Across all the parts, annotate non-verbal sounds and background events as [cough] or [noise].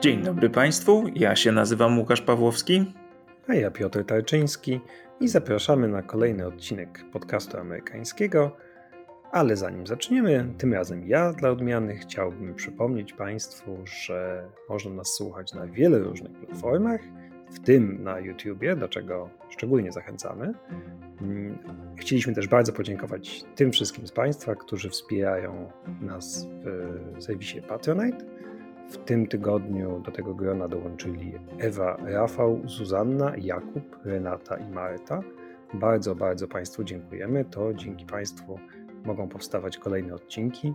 Dzień dobry Państwu, ja się nazywam Łukasz Pawłowski. A ja Piotr Tarczyński i zapraszamy na kolejny odcinek podcastu amerykańskiego. Ale zanim zaczniemy, tym razem ja dla odmiany chciałbym przypomnieć Państwu, że można nas słuchać na wielu różnych platformach, w tym na YouTubie, do czego szczególnie zachęcamy. Chcieliśmy też bardzo podziękować tym wszystkim z Państwa, którzy wspierają nas w serwisie Patronite. W tym tygodniu do tego grona dołączyli Ewa, Rafał, Zuzanna, Jakub, Renata i Marta. Bardzo, bardzo Państwu dziękujemy. To dzięki Państwu mogą powstawać kolejne odcinki,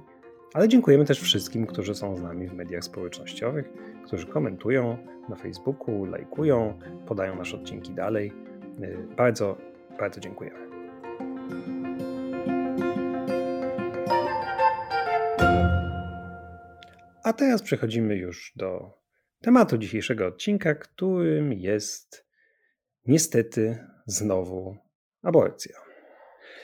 ale dziękujemy też wszystkim, którzy są z nami w mediach społecznościowych, którzy komentują na Facebooku, lajkują, podają nasze odcinki dalej. Bardzo, bardzo dziękujemy. A teraz przechodzimy już do tematu dzisiejszego odcinka, którym jest niestety znowu aborcja.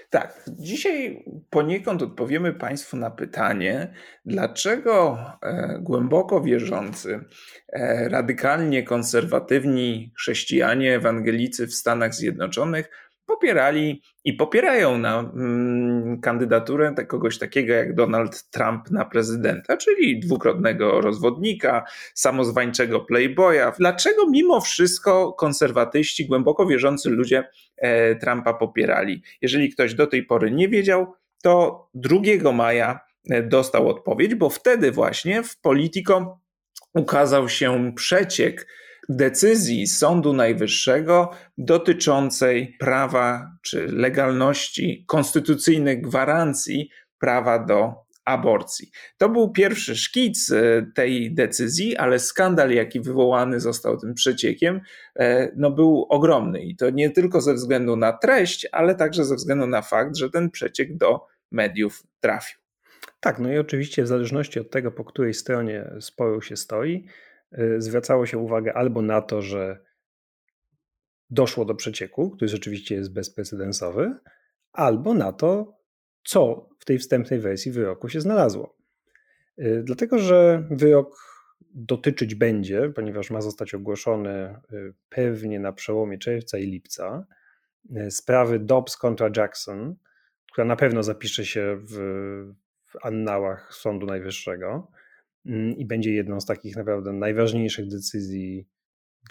Tak, dzisiaj poniekąd odpowiemy Państwu na pytanie, dlaczego e, głęboko wierzący, e, radykalnie konserwatywni chrześcijanie, ewangelicy w Stanach Zjednoczonych popierali i popierają na mm, kandydaturę kogoś takiego jak Donald Trump na prezydenta, czyli dwukrotnego rozwodnika, samozwańczego playboya. Dlaczego mimo wszystko konserwatyści, głęboko wierzący ludzie e, Trumpa popierali? Jeżeli ktoś do tej pory nie wiedział, to 2 maja e, dostał odpowiedź, bo wtedy właśnie w Politico ukazał się przeciek decyzji Sądu Najwyższego dotyczącej prawa czy legalności konstytucyjnych gwarancji prawa do aborcji. To był pierwszy szkic e, tej decyzji, ale skandal, jaki wywołany został tym przeciekiem, e, no był ogromny. I to nie tylko ze względu na treść, ale także ze względu na fakt, że ten przeciek do mediów trafił. Tak, no i oczywiście w zależności od tego, po której stronie sporu się stoi, zwracało się uwagę albo na to, że doszło do przecieku, który rzeczywiście jest bezprecedensowy, albo na to, co w tej wstępnej wersji wyroku się znalazło. Y, dlatego, że wyrok dotyczyć będzie, ponieważ ma zostać ogłoszony y, pewnie na przełomie czerwca i lipca, sprawy Dobbs kontra Jackson, która na pewno zapisze się w, w annałach Sądu Najwyższego. Mm, i będzie jedną z takich naprawdę najważniejszych decyzji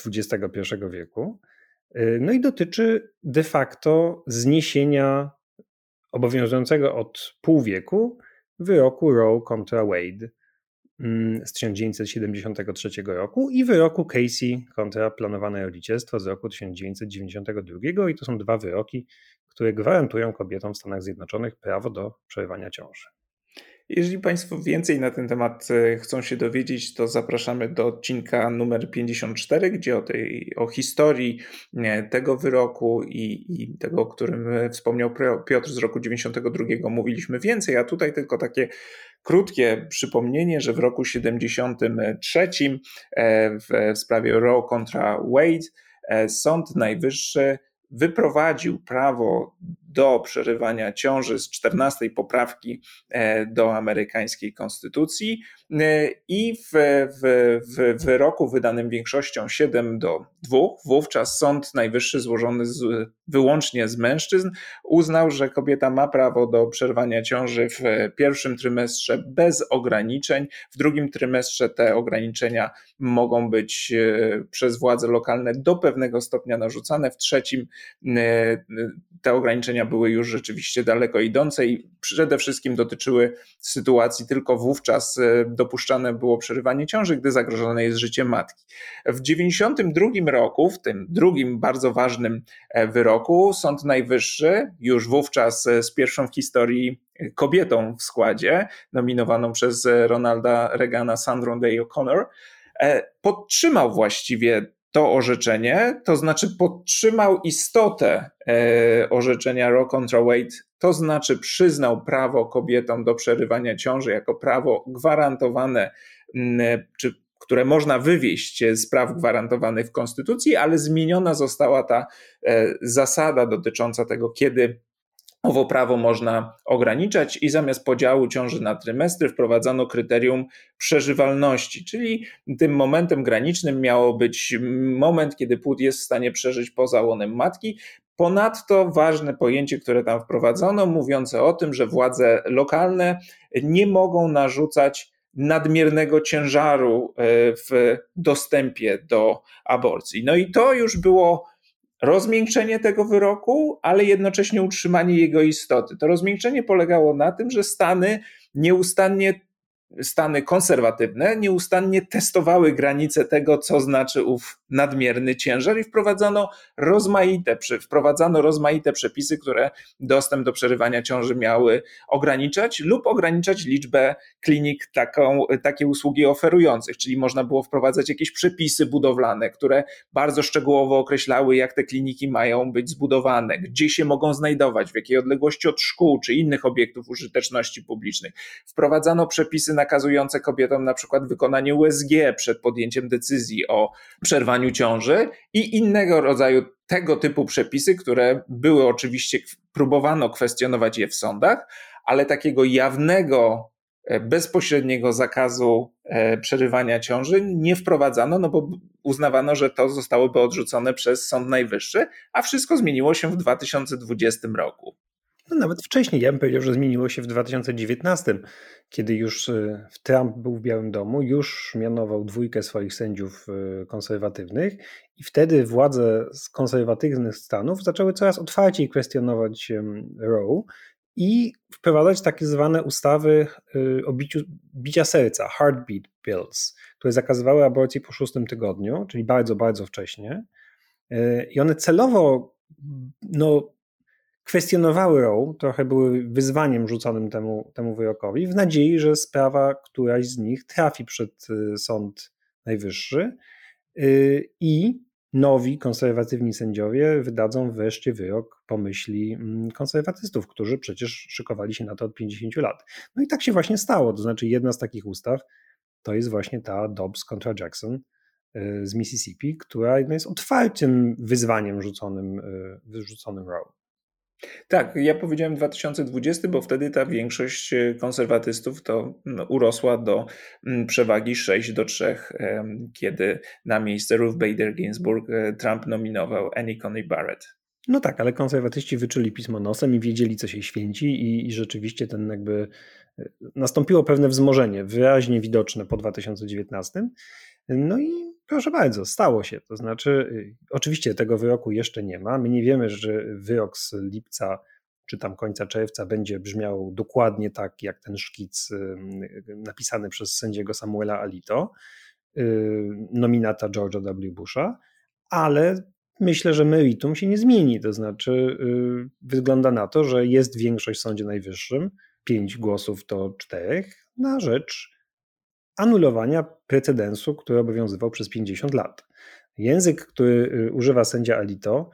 XXI wieku. Y, no i dotyczy de facto zniesienia obowiązującego od pół wieku wyroku Roe kontra Wade mm, z 1973 roku i wyroku Casey kontra planowane rodzicielstwo z roku 1992 i to są dwa wyroki, które gwarantują kobietom w Stanach Zjednoczonych prawo do przerywania ciąży. Jeżeli Państwo więcej na ten temat e, chcą się dowiedzieć, to zapraszamy do odcinka numer 54, gdzie o, tej, o historii tego wyroku i, i tego, o którym e, wspomniał Piotr z roku 92 mówiliśmy więcej, a tutaj tylko takie krótkie przypomnienie, że w roku 73 e, w, sprawie Roe kontra Wade Sąd Najwyższy wyprowadził prawo do przerywania ciąży z 14 poprawki e, do amerykańskiej konstytucji e, i w, w, w wyroku wydanym większością 7 do 2 wówczas Sąd Najwyższy złożony z, wyłącznie z mężczyzn uznał, że kobieta ma prawo do przerwania ciąży w pierwszym trymestrze bez ograniczeń, w drugim trymestrze te ograniczenia mogą być e, przez władze lokalne do pewnego stopnia narzucane, w trzecim te ograniczenia były już rzeczywiście daleko idące i przede wszystkim dotyczyły sytuacji tylko wówczas e, dopuszczane było przerywanie ciąży, gdy zagrożone jest życie matki. W 1992 roku, w tym drugim bardzo ważnym e, wyroku, Sąd Najwyższy, już wówczas e, z pierwszą w historii kobietą w składzie, nominowaną przez Ronalda Reagana Sandrą Day O'Connor, podtrzymał właściwie to orzeczenie, to znaczy podtrzymał istotę e, orzeczenia Roe contra Wade, to znaczy przyznał prawo kobietom do przerywania ciąży jako prawo gwarantowane, czy które można wywieść z praw gwarantowanych w Konstytucji, ale zmieniona została ta e, zasada dotycząca tego, kiedy owo prawo można ograniczać i zamiast podziału ciąży na trymestry wprowadzono kryterium przeżywalności, czyli tym momentem granicznym miało być moment, kiedy płód jest w stanie przeżyć poza łonem matki. Ponadto ważne pojęcie, które tam wprowadzono, mówiące o tym, że władze lokalne nie mogą narzucać nadmiernego ciężaru e, w dostępie do aborcji. No i to już było rozmiękczenie tego wyroku, ale jednocześnie utrzymanie jego istoty. To rozmiękczenie polegało na tym, że Stany nieustannie Stany konserwatywne nieustannie testowały granice tego, co znaczy ów nadmierny ciężar i wprowadzono rozmaite, wprowadzano rozmaite przepisy, które dostęp do przerywania ciąży miały ograniczać lub ograniczać liczbę klinik taką, takie usługi oferujących, czyli można było wprowadzać jakieś przepisy budowlane, które bardzo szczegółowo określały, jak te kliniki mają być zbudowane, gdzie się mogą znajdować, w jakiej odległości od szkół czy innych obiektów użyteczności publicznej. Wprowadzano przepisy nakazujące kobietom na przykład wykonanie USG przed podjęciem decyzji o przerwaniu ciąży i innego rodzaju tego typu przepisy, które były oczywiście, próbowano kwestionować je w sądach, ale takiego jawnego, e, bezpośredniego zakazu e, przerywania ciąży nie wprowadzano, no bo uznawano, że to zostałoby odrzucone przez Sąd Najwyższy, a wszystko zmieniło się w 2020 roku. No nawet wcześniej, ja bym powiedział, że zmieniło się w 2019, kiedy już y, Trump był w Białym Domu, już mianował dwójkę swoich sędziów y, konserwatywnych i wtedy władze z konserwatywnych stanów zaczęły coraz otwarciej kwestionować Roe i wprowadzać takie zwane ustawy y, o biciu, bicia serca, heartbeat bills, które zakazywały aborcji po szóstym tygodniu, czyli bardzo, bardzo wcześnie. I one celowo no, kwestionowały Roe, trochę były wyzwaniem rzuconym temu, temu wyrokowi, w nadziei, że sprawa któraś z nich trafi przed y, Sąd Najwyższy y, i nowi konserwatywni sędziowie wydadzą wreszcie wyrok po myśli mm, konserwatystów, którzy przecież szykowali się na to od 50 lat. No i tak się właśnie stało. To znaczy, jedna z takich ustaw to jest właśnie ta Dobbs kontra Jackson y, z Mississippi, która jest otwartym wyzwaniem rzuconym, rzuconym Roe. Tak, ja powiedziałem 2020, bo wtedy ta większość e, konserwatystów to urosła do przewagi 6 do 3, kiedy na miejsce Ruth Bader Ginsburg e, Trump nominował Annie Coney Barrett. No tak, ale konserwatyści wyczuli pismo nosem i wiedzieli, co się święci, i, i rzeczywiście ten jakby e, nastąpiło pewne wzmożenie, wyraźnie widoczne po 2019. No i Proszę bardzo, stało się. To znaczy, y, oczywiście tego wyroku jeszcze nie ma. My nie wiemy, że wyrok z lipca czy tam końca czerwca będzie brzmiał dokładnie tak, jak ten szkic y, napisany przez sędziego Samuela Alito, y, nominata George'a W. Busha, ale myślę, że meritum się nie zmieni. To znaczy, wygląda na to, że jest większość w Sądzie Najwyższym, pięć głosów do czterech, na rzecz anulowania precedensu, który obowiązywał przez 50 lat. Język, który y, używa sędzia Alito,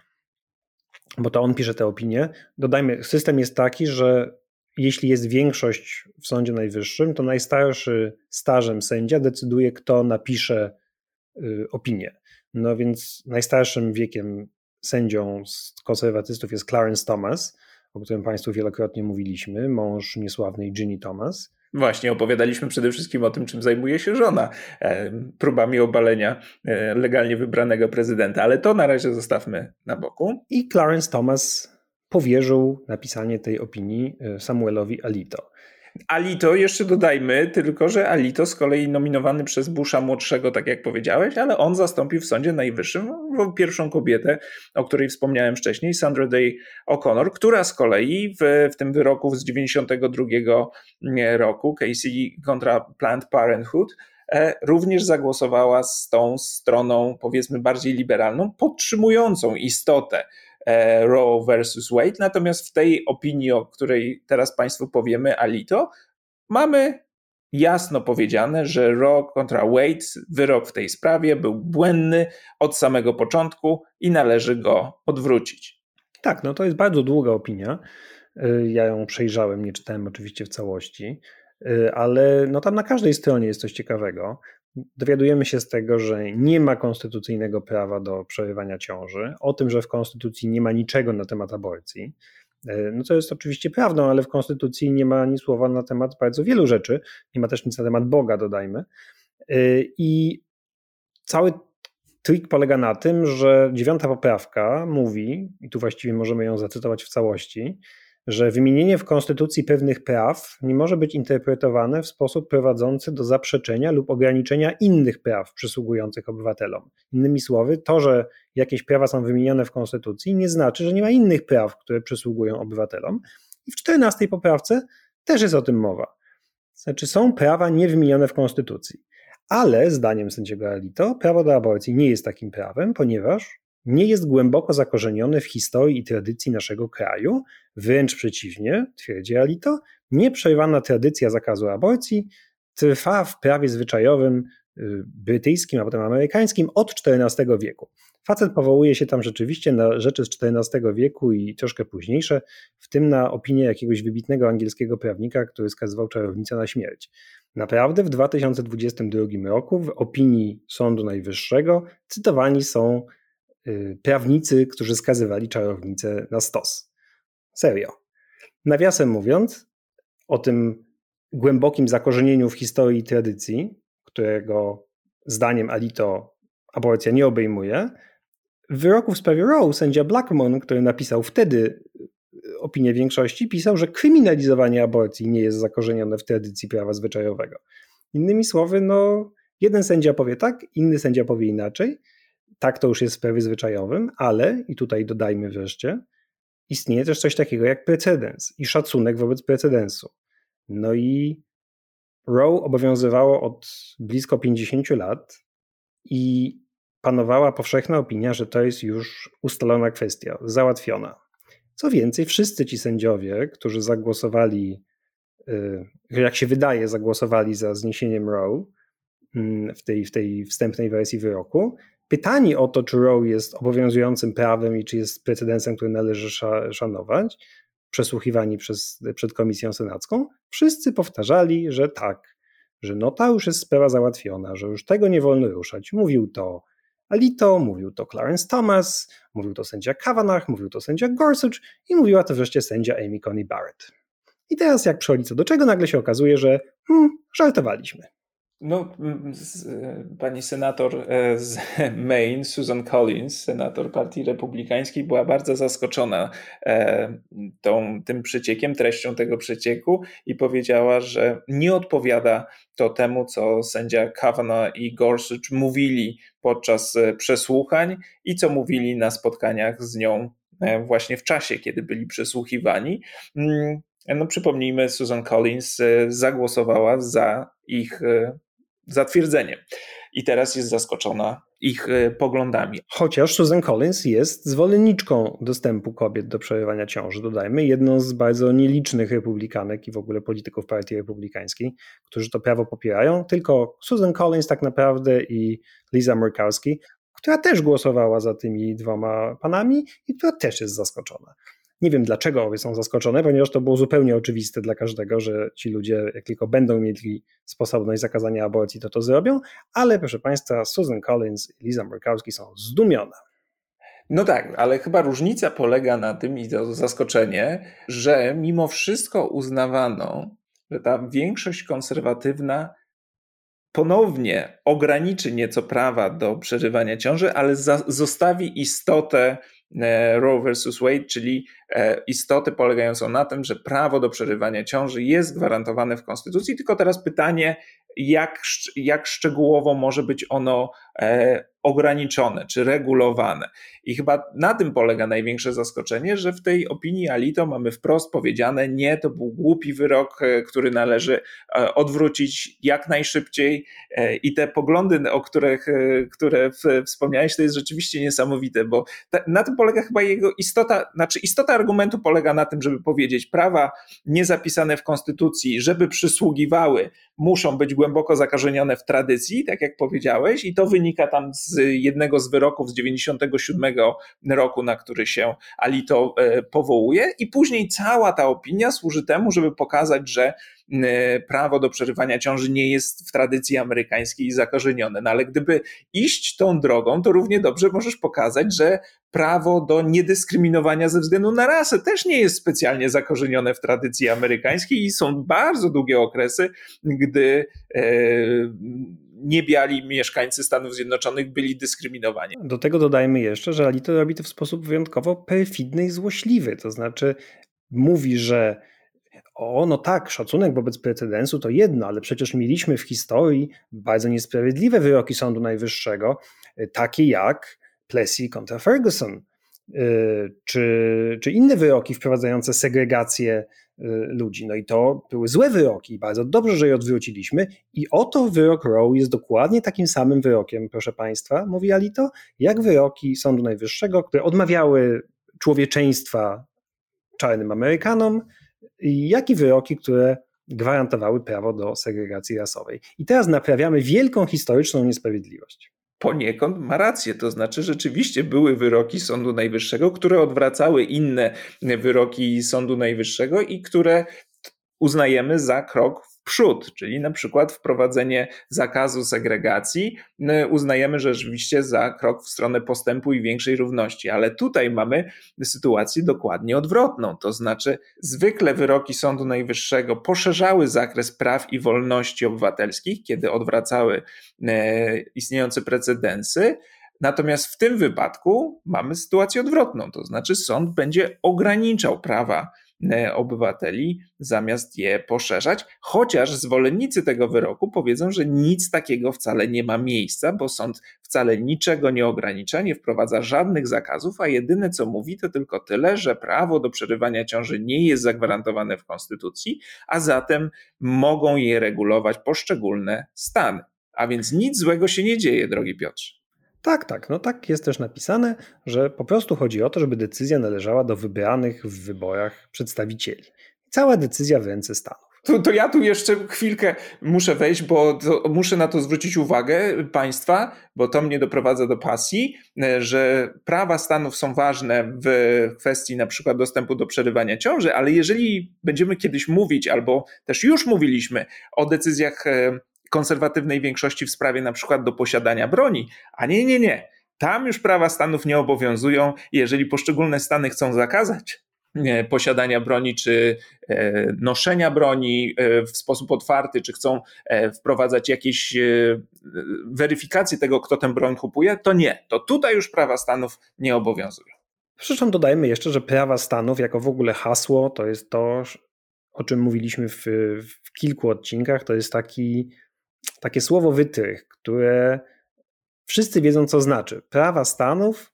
bo to on pisze tę opinię, dodajmy, system jest taki, że jeśli jest większość w Sądzie Najwyższym, to najstarszy stażem sędzia decyduje, kto napisze y, opinię. No więc najstarszym wiekiem sędzią z konserwatystów jest Clarence Thomas, o którym Państwu wielokrotnie mówiliśmy, mąż niesławnej Ginny Thomas. Właśnie, opowiadaliśmy przede wszystkim o tym, czym zajmuje się żona, e, próbami obalenia e, legalnie wybranego prezydenta, ale to na razie zostawmy na boku. I Clarence Thomas powierzył napisanie tej opinii e, Samuelowi Alito. Alito jeszcze dodajmy, tylko że Alito z kolei nominowany przez Busha młodszego, tak jak powiedziałeś, ale on zastąpił w Sądzie Najwyższym pierwszą kobietę, o której wspomniałem wcześniej, Sandra Day O'Connor, która z kolei w, w tym wyroku z 92 roku, Casey kontra Planned Parenthood, e, również zagłosowała z tą stroną, powiedzmy, bardziej liberalną, podtrzymującą istotę Roe versus Wade. Natomiast w tej opinii, o której teraz Państwu powiemy, Alito, mamy jasno powiedziane, że Roe kontra Wade, wyrok w tej sprawie był błędny od samego początku i należy go odwrócić. Tak, no to jest bardzo długa opinia. Y, ja ją przejrzałem, nie czytałem oczywiście w całości, y, ale no tam na każdej stronie jest coś ciekawego. Dowiadujemy się z tego, że nie ma konstytucyjnego prawa do przerywania ciąży, o tym, że w konstytucji nie ma niczego na temat aborcji. No co jest oczywiście prawdą, ale w Konstytucji nie ma ani słowa na temat bardzo wielu rzeczy. Nie ma też nic na temat Boga, dodajmy. I cały trik polega na tym, że dziewiąta poprawka mówi, i tu właściwie możemy ją zacytować w całości, że wymienienie w Konstytucji pewnych praw nie może być interpretowane w sposób prowadzący do zaprzeczenia lub ograniczenia innych praw przysługujących obywatelom. Innymi słowy, to, że jakieś prawa są wymienione w Konstytucji, nie znaczy, że nie ma innych praw, które przysługują obywatelom. I w czternastej poprawce też jest o tym mowa. Znaczy, są prawa niewymienione w Konstytucji. Ale zdaniem sędziego Alito, prawo do aborcji nie jest takim prawem, ponieważ nie jest głęboko zakorzenione w historii i tradycji naszego kraju, wręcz przeciwnie, twierdzi Alito, nieprzerwana tradycja zakazu aborcji trwa w prawie zwyczajowym y, brytyjskim, a potem amerykańskim od XIV wieku. Facet powołuje się tam rzeczywiście na rzeczy z XIV wieku i troszkę późniejsze, w tym na opinię jakiegoś wybitnego angielskiego prawnika, który skazywał czarownicę na śmierć. Naprawdę w 2022 roku w opinii Sądu Najwyższego cytowani są prawnicy, którzy skazywali czarownicę na stos. Serio. Nawiasem mówiąc, o tym głębokim zakorzenieniu w historii tradycji, którego zdaniem Alito aborcja nie obejmuje, w wyroku w sprawie Roe sędzia Blackmon, który napisał wtedy y, opinię większości, pisał, że kryminalizowanie aborcji nie jest zakorzenione w tradycji prawa zwyczajowego. Innymi słowy, no, jeden sędzia powie tak, inny sędzia powie inaczej, tak to już jest w prawie zwyczajowym, ale, i tutaj dodajmy wreszcie, istnieje też coś takiego jak precedens i szacunek wobec precedensu. No i Roe obowiązywało od blisko 50 lat i panowała powszechna opinia, że to jest już ustalona kwestia, załatwiona. Co więcej, wszyscy ci sędziowie, którzy zagłosowali, y, jak się wydaje, zagłosowali za zniesieniem Roe mm, w tej, w tej wstępnej wersji wyroku, pytani o to, czy Roe jest obowiązującym prawem i czy jest precedensem, który należy szanować, przesłuchiwani przez, przed komisją senacką, wszyscy powtarzali, że tak, że no ta już jest sprawa załatwiona, że już tego nie wolno ruszać. Mówił to Alito, mówił to Clarence Thomas, mówił to sędzia Kavanagh, mówił to sędzia Gorsuch i mówiła to wreszcie sędzia Amy Coney Barrett. I teraz jak przychodzi co do czego, nagle się okazuje, że hmm, żartowaliśmy. No, pani senator e, z Maine, Susan Collins, senator Partii Republikańskiej, była bardzo zaskoczona e, tą, tym przeciekiem, treścią tego przecieku i powiedziała, że nie odpowiada to temu, co sędzia Kavanaugh i Gorsuch mówili podczas e, przesłuchań i co mówili na spotkaniach z nią właśnie w czasie, kiedy byli przesłuchiwani. Mm, no, przypomnijmy, Susan Collins zagłosowała za ich zatwierdzeniem. I teraz jest zaskoczona ich e, poglądami. Chociaż Susan Collins jest zwolenniczką dostępu kobiet do przerywania ciąży, dodajmy, jedną z bardzo nielicznych republikanek i w ogóle polityków partii republikańskiej, którzy to prawo popierają. Tylko Susan Collins tak naprawdę i Lisa Murkowski, która też głosowała za tymi dwoma panami i która też jest zaskoczona. Nie wiem dlaczego są zaskoczone, ponieważ to było zupełnie oczywiste dla każdego, że ci ludzie, jak tylko będą mieli sposobność zakazania aborcji, to to zrobią, ale proszę Państwa, Susan Collins i Liza Murkowski są zdumione. No tak, ale chyba różnica polega na tym, i to zaskoczenie, że mimo wszystko uznawano, że ta większość konserwatywna ponownie ograniczy nieco prawa do przerywania ciąży, ale zostawi istotę Roe versus Wade, czyli e, istotę polegającą na tym, że prawo do przerywania ciąży jest gwarantowane w Konstytucji, tylko teraz pytanie, jak, jak szczegółowo może być ono e, ograniczone czy regulowane. I chyba na tym polega największe zaskoczenie, że w tej opinii Alito mamy wprost powiedziane: nie, to był głupi wyrok, e, który należy e, odwrócić jak najszybciej. E, I te poglądy, o których które wspomniałeś, to jest rzeczywiście niesamowite, bo na tym polega chyba jego istota, znaczy istota argumentu polega na tym, żeby powiedzieć, prawa niezapisane w Konstytucji, żeby przysługiwały, muszą być głęboko zakażenione w tradycji, tak jak powiedziałeś, i to wynika tam z jednego z wyroków z 97 roku, na który się Alito e, powołuje, i później cała ta opinia służy temu, żeby pokazać, że prawo do przerywania ciąży nie jest w tradycji amerykańskiej zakorzenione. No ale gdyby iść tą drogą, to równie dobrze możesz pokazać, że prawo do niedyskryminowania ze względu na rasę też nie jest specjalnie zakorzenione w tradycji amerykańskiej i są bardzo długie okresy, gdy e, niebiali mieszkańcy Stanów Zjednoczonych byli dyskryminowani. Do tego dodajmy jeszcze, że Alito robi to w sposób wyjątkowo perfidny i złośliwy. To znaczy mówi, że o, no tak, szacunek wobec precedensu to jedno, ale przecież mieliśmy w historii bardzo niesprawiedliwe wyroki Sądu Najwyższego, takie jak Plessy kontra Ferguson, y, czy, czy inne wyroki wprowadzające segregację y, ludzi. No i to były złe wyroki. Bardzo dobrze, że je odwróciliśmy. I oto wyrok Roe jest dokładnie takim samym wyrokiem, proszę Państwa, mówi Alito, jak wyroki Sądu Najwyższego, które odmawiały człowieczeństwa czarnym Amerykanom, jak i wyroki, które gwarantowały prawo do segregacji rasowej. I teraz naprawiamy wielką historyczną niesprawiedliwość poniekąd ma rację. To znaczy, rzeczywiście były wyroki Sądu Najwyższego, które odwracały inne wyroki Sądu Najwyższego i które uznajemy za krok przód, czyli na przykład wprowadzenie zakazu segregacji, uznajemy rzeczywiście za krok w stronę postępu i większej równości. Ale tutaj mamy sytuację dokładnie odwrotną. To znaczy, zwykle wyroki Sądu Najwyższego poszerzały zakres praw i wolności obywatelskich, kiedy odwracały e, istniejące precedensy. Natomiast w tym wypadku mamy sytuację odwrotną, to znaczy sąd będzie ograniczał prawa obywateli, zamiast je poszerzać, chociaż zwolennicy tego wyroku powiedzą, że nic takiego wcale nie ma miejsca, bo sąd wcale niczego nie ogranicza, nie wprowadza żadnych zakazów, a jedyne co mówi to tylko tyle, że prawo do przerywania ciąży nie jest zagwarantowane w Konstytucji, a zatem mogą je regulować poszczególne stany. A więc nic złego się nie dzieje, drogi Piotrze. Tak, tak. No tak jest też napisane, że po prostu chodzi o to, żeby decyzja należała do wybranych w wyborach przedstawicieli. Cała decyzja w ręce Stanów. To, to, ja tu jeszcze chwilkę muszę wejść, bo muszę na to zwrócić uwagę państwa, bo to mnie doprowadza do pasji, że prawa Stanów są ważne w kwestii na przykład dostępu do przerywania ciąży, ale jeżeli będziemy kiedyś mówić, albo też już mówiliśmy o decyzjach e, konserwatywnej większości w sprawie na przykład do posiadania broni. A nie, nie, nie. Tam już prawa Stanów nie obowiązują. Jeżeli poszczególne Stany chcą zakazać e, posiadania broni czy e, noszenia broni e, w sposób otwarty, czy chcą wprowadzać jakieś weryfikacje tego, kto tę broń kupuje, to nie. To tutaj już prawa Stanów nie obowiązują. Zresztą dodajmy jeszcze, że prawa Stanów jako w ogóle hasło to jest to, o czym mówiliśmy w, w kilku odcinkach, to jest taki takie słowo wytrych, które wszyscy wiedzą, co znaczy. Prawa Stanów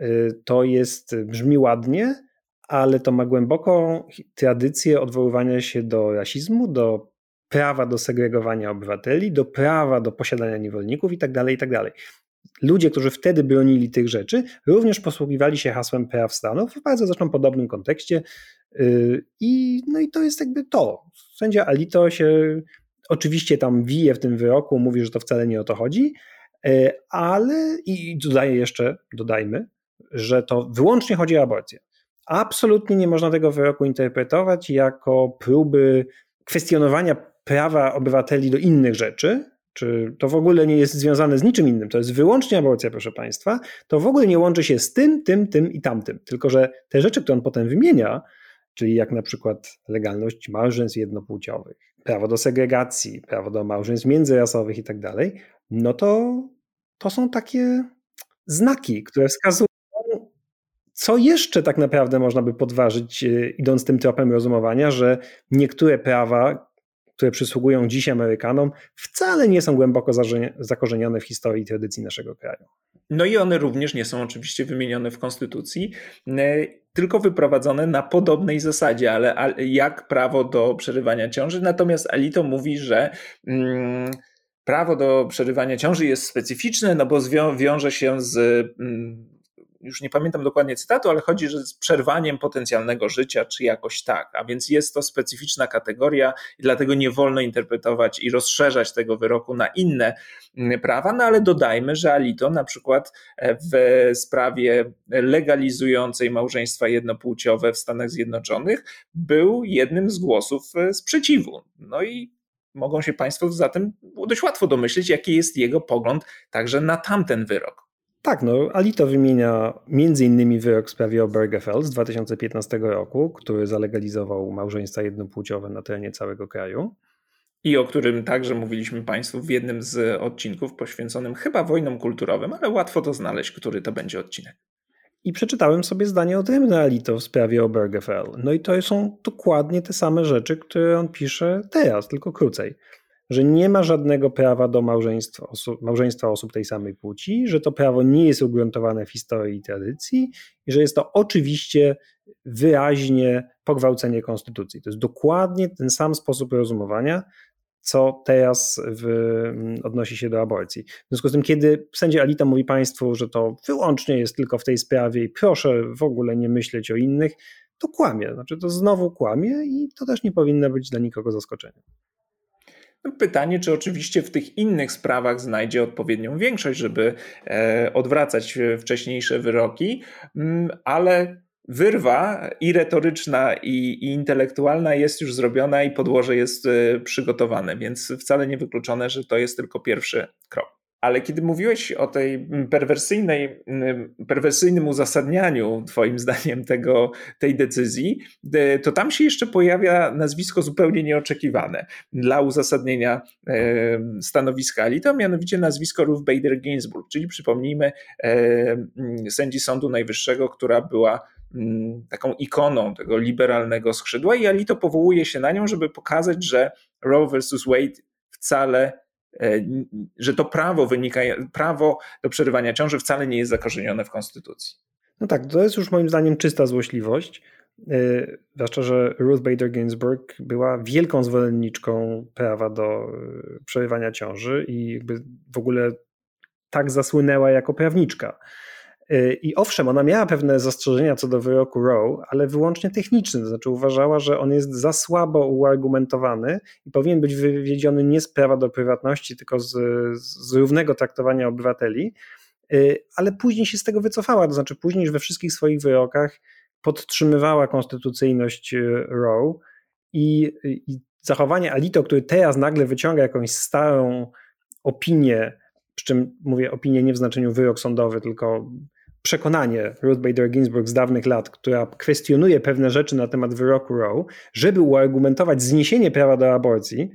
y, to jest, brzmi ładnie, ale to ma głęboką tradycję odwoływania się do rasizmu, do prawa do segregowania obywateli, do prawa do posiadania niewolników itd., tak itd. Tak Ludzie, którzy wtedy bronili tych rzeczy, również posługiwali się hasłem praw Stanów w bardzo zresztą podobnym kontekście. Y, I, no i to jest jakby to. Sędzia Alito się Oczywiście tam wije w tym wyroku, mówi, że to wcale nie o to chodzi, e, ale i dodaję jeszcze, dodajmy, że to wyłącznie chodzi o aborcję. Absolutnie nie można tego wyroku interpretować jako próby kwestionowania prawa obywateli do innych rzeczy, czy to w ogóle nie jest związane z niczym innym, to jest wyłącznie aborcja, proszę Państwa, to w ogóle nie łączy się z tym, tym, tym i tamtym. Tylko, że te rzeczy, które on potem wymienia, czyli jak na przykład legalność małżeństw jednopłciowych, prawo do segregacji, prawo do małżeństw międzyrasowych i tak dalej, no to to są takie znaki, które wskazują, co jeszcze tak naprawdę można by podważyć, e, idąc tym tropem rozumowania, że niektóre prawa, które przysługują dziś Amerykanom, wcale nie są głęboko zakorzenione w historii i tradycji naszego kraju. No i one również nie są oczywiście wymienione w Konstytucji, e, tylko wyprowadzone na podobnej zasadzie, ale jak prawo do przerywania ciąży. Natomiast Alito mówi, że. Mm, prawo do przerywania ciąży jest specyficzne, no bo wiąże się z mm, już nie pamiętam dokładnie cytatu, ale chodzi, że z przerwaniem potencjalnego życia, czy jakoś tak. A więc jest to specyficzna kategoria i dlatego nie wolno interpretować i rozszerzać tego wyroku na inne mm, prawa, no ale dodajmy, że Alito na przykład e, w sprawie legalizującej małżeństwa jednopłciowe w Stanach Zjednoczonych był jednym z głosów e, sprzeciwu. No i mogą się Państwo zatem dość łatwo domyślić, jaki jest jego pogląd także na tamten wyrok. Tak, no Alito wymienia m.in. wyrok w sprawie Obergefell z 2015 roku, który zalegalizował małżeństwa jednopłciowe na terenie całego kraju. I o którym także mówiliśmy Państwu w jednym z odcinków poświęconym chyba wojnom kulturowym, ale łatwo to znaleźć, który to będzie odcinek. I przeczytałem sobie zdanie odrębne Alito w sprawie Obergefell. No i to są dokładnie te same rzeczy, które on pisze teraz, tylko krócej że nie ma żadnego prawa do małżeństwa osób, małżeństwa osób tej samej płci, że to prawo nie jest ugruntowane w historii i tradycji i że jest to oczywiście wyraźnie pogwałcenie konstytucji. To jest dokładnie ten sam sposób rozumowania, co teraz w, odnosi się do aborcji. W związku z tym, kiedy sędzia Alita mówi Państwu, że to wyłącznie jest tylko w tej sprawie i proszę w ogóle nie myśleć o innych, to kłamie. Znaczy, to znowu kłamie i to też nie powinno być dla nikogo zaskoczeniem. Pytanie, czy oczywiście w tych innych sprawach znajdzie odpowiednią większość, żeby e, odwracać wcześniejsze wyroki, mm, ale wyrwa i retoryczna, i, i, intelektualna jest już zrobiona i podłoże jest e, przygotowane, więc wcale nie wykluczone, że to jest tylko pierwszy krok. Ale kiedy mówiłeś o tej perwersyjnej, perwersyjnym uzasadnianiu, Twoim zdaniem, tego, tej decyzji, to tam się jeszcze pojawia nazwisko zupełnie nieoczekiwane dla uzasadnienia stanowiska Alito, mianowicie nazwisko Ruth Bader Ginsburg, czyli przypomnijmy sędzi Sądu Najwyższego, która była taką ikoną tego liberalnego skrzydła i Alito powołuje się na nią, żeby pokazać, że Roe versus Wade wcale E, że to prawo wynika, prawo do przerywania ciąży wcale nie jest zakorzenione w Konstytucji. No tak, to jest już moim zdaniem czysta złośliwość. E, zwłaszcza, że Ruth Bader Ginsburg była wielką zwolenniczką prawa do e, przerywania ciąży i w ogóle tak zasłynęła jako prawniczka. Y, I owszem, ona miała pewne zastrzeżenia co do wyroku Roe, ale wyłącznie techniczne, to znaczy uważała, że on jest za słabo uargumentowany i powinien być wywiedziony nie z prawa do prywatności, tylko z, z równego traktowania obywateli, y, ale później się z tego wycofała, to znaczy później we wszystkich swoich wyrokach podtrzymywała konstytucyjność y, Roe i, i zachowanie Alito, który teraz nagle wyciąga jakąś starą opinię, przy czym mówię opinię nie w znaczeniu wyrok sądowy, tylko przekonanie Ruth Bader Ginsburg z dawnych lat, która kwestionuje pewne rzeczy na temat wyroku Roe, żeby uargumentować zniesienie prawa do aborcji,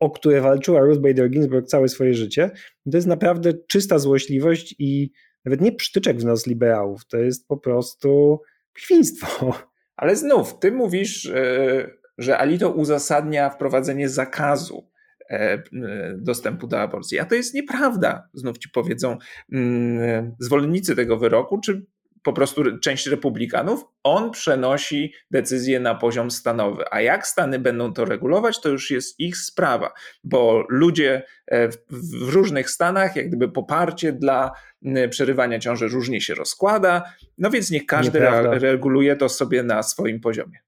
o które walczyła Ruth Bader Ginsburg całe swoje życie, to jest naprawdę czysta złośliwość i nawet nie przytyczek w nas liberałów, to jest po prostu świństwo. Ale znów, ty mówisz, e, że Alito uzasadnia wprowadzenie zakazu dostępu do aborcji. A to jest nieprawda, znów ci powiedzą mm, zwolennicy tego wyroku, czy po prostu część republikanów, on przenosi decyzję na poziom stanowy. A jak Stany będą to regulować, to już jest ich sprawa, bo ludzie e, w różnych stanach, jak gdyby poparcie dla przerywania ciąży różnie się rozkłada, no więc niech każdy Nieprawda. reguluje to sobie na swoim poziomie.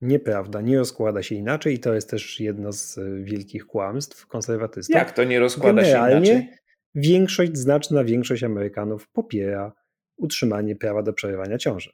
Nieprawda, nie rozkłada się inaczej i to jest też jedno z e, wielkich kłamstw konserwatystów. Jak to nie rozkłada Generalnie się inaczej? Większość, znaczna większość Amerykanów popiera utrzymanie prawa do przerywania ciąży.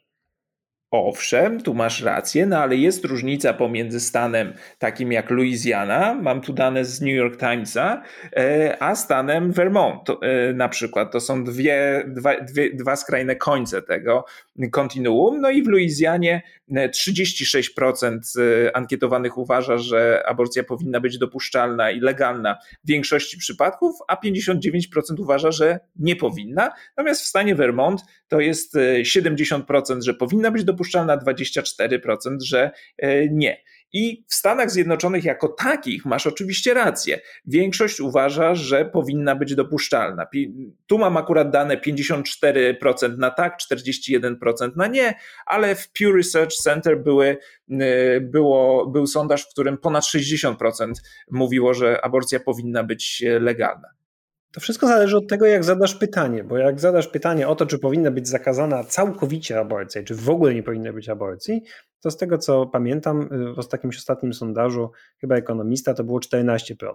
Owszem, tu masz rację, no ale jest różnica pomiędzy stanem takim jak Louisiana, mam tu dane z New York Timesa, e, a stanem Vermont e, na przykład. To są dwie, dwa, dwie, dwa skrajne końce tego kontinuum. No i w Luizjanie 36% e, ankietowanych uważa, że aborcja powinna być dopuszczalna i legalna w większości przypadków, a 59% uważa, że nie powinna. Natomiast w stanie Vermont to jest 70%, że powinna być dopuszczalna dopuszczalna 24%, że e, nie. I w Stanach Zjednoczonych jako takich masz oczywiście rację. Większość uważa, że powinna być dopuszczalna. Tu mam akurat dane 54% na tak, 41% na nie, ale w Pew Research Center były, e, było, był sondaż, w którym ponad 60% mówiło, że aborcja powinna być legalna. To wszystko zależy od tego, jak zadasz pytanie, bo jak zadasz pytanie o to, czy powinna być zakazana całkowicie aborcja, czy w ogóle nie powinna być aborcji, to z tego co pamiętam, w jakimś ostatnim sondażu, chyba ekonomista, to było 14%.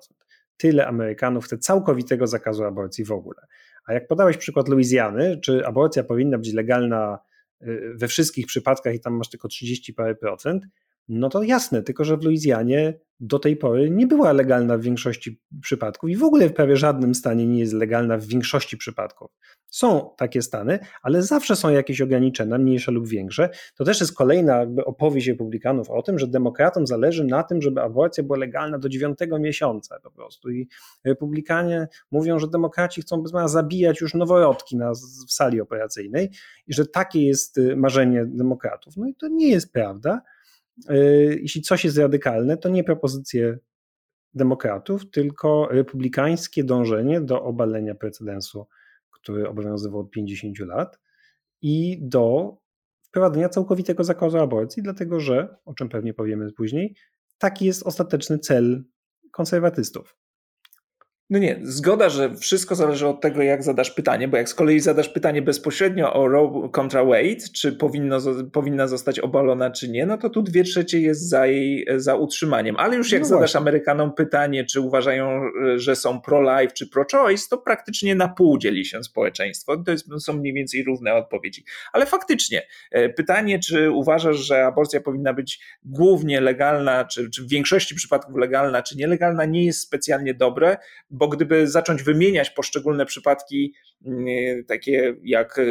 Tyle Amerykanów chce całkowitego zakazu aborcji w ogóle. A jak podałeś przykład Luizjany, czy aborcja powinna być legalna y, we wszystkich przypadkach i tam masz tylko 30 parę procent, no to jasne, tylko że w Luizjanie do tej pory nie była legalna w większości przypadków i w ogóle w prawie żadnym stanie nie jest legalna w większości przypadków. Są takie stany, ale zawsze są jakieś ograniczenia, mniejsze lub większe. To też jest kolejna opowieść republikanów o tym, że demokratom zależy na tym, żeby aborcja była legalna do dziewiątego miesiąca po prostu. I republikanie mówią, że demokraci chcą zabijać już noworodki na, w sali operacyjnej i że takie jest y, marzenie demokratów. No i to nie jest prawda. Y, jeśli coś jest radykalne, to nie propozycje demokratów, tylko republikańskie dążenie do obalenia precedensu, który obowiązywał od 50 lat i do wprowadzenia całkowitego zakazu aborcji, dlatego że, o czym pewnie powiemy później, taki jest ostateczny cel konserwatystów. No nie, zgoda, że wszystko zależy od tego, jak zadasz pytanie, bo jak z kolei zadasz pytanie bezpośrednio o Roe contra Wade, czy powinno, powinna zostać obalona, czy nie, no to tu dwie trzecie jest za jej za utrzymaniem. Ale już jak no zadasz Amerykanom pytanie, czy uważają, że są pro-life, czy pro-choice, to praktycznie na pół dzieli się społeczeństwo. To jest, są mniej więcej równe odpowiedzi. Ale faktycznie, e, pytanie, czy uważasz, że aborcja powinna być głównie legalna, czy, czy w większości przypadków legalna, czy nielegalna, nie jest specjalnie dobre, bo gdyby zacząć wymieniać poszczególne przypadki, mm, takie jak e,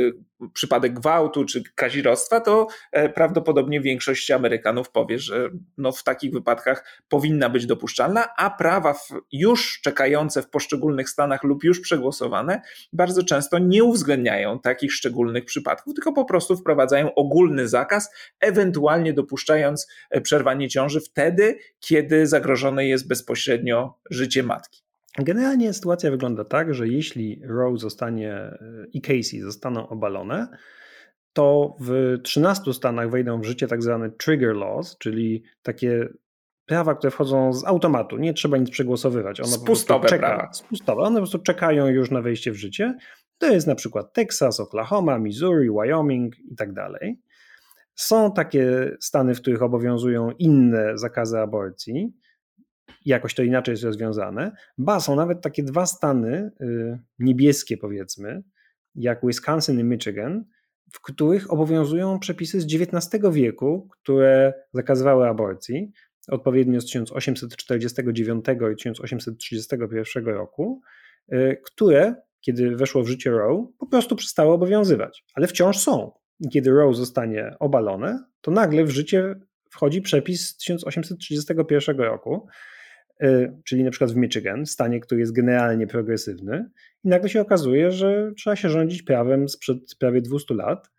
przypadek gwałtu czy kazirostwa, to e, prawdopodobnie większość Amerykanów powie, że no w takich wypadkach powinna być dopuszczalna, a prawa już czekające w poszczególnych stanach lub już przegłosowane bardzo często nie uwzględniają takich szczególnych przypadków, tylko po prostu wprowadzają ogólny zakaz, ewentualnie dopuszczając e, przerwanie ciąży wtedy, kiedy zagrożone jest bezpośrednio życie matki. Generalnie sytuacja wygląda tak, że jeśli Roe zostanie e, i Casey zostaną obalone, to w 13 stanach wejdą w życie tak zwane trigger laws, czyli takie prawa, które wchodzą z automatu, nie trzeba nic przegłosowywać. One spustowe czeka, prawa. Spustowe, one po prostu czekają już na wejście w życie. To jest na przykład Texas, Oklahoma, Missouri, Wyoming i tak dalej. Są takie stany, w których obowiązują inne zakazy aborcji, jakoś to inaczej jest rozwiązane. Ba, są nawet takie dwa stany y, niebieskie, powiedzmy, jak Wisconsin i Michigan, w których obowiązują przepisy z XIX wieku, które zakazywały aborcji, odpowiednio z 1849 i 1831 roku, y, które, kiedy weszło w życie Roe, po prostu przestały obowiązywać, ale wciąż są. Kiedy Roe zostanie obalone, to nagle w życie wchodzi przepis z 1831 roku, czyli na przykład w Michigan, stanie, który jest generalnie progresywny, i nagle się okazuje, że trzeba się rządzić prawem sprzed prawie 200 lat,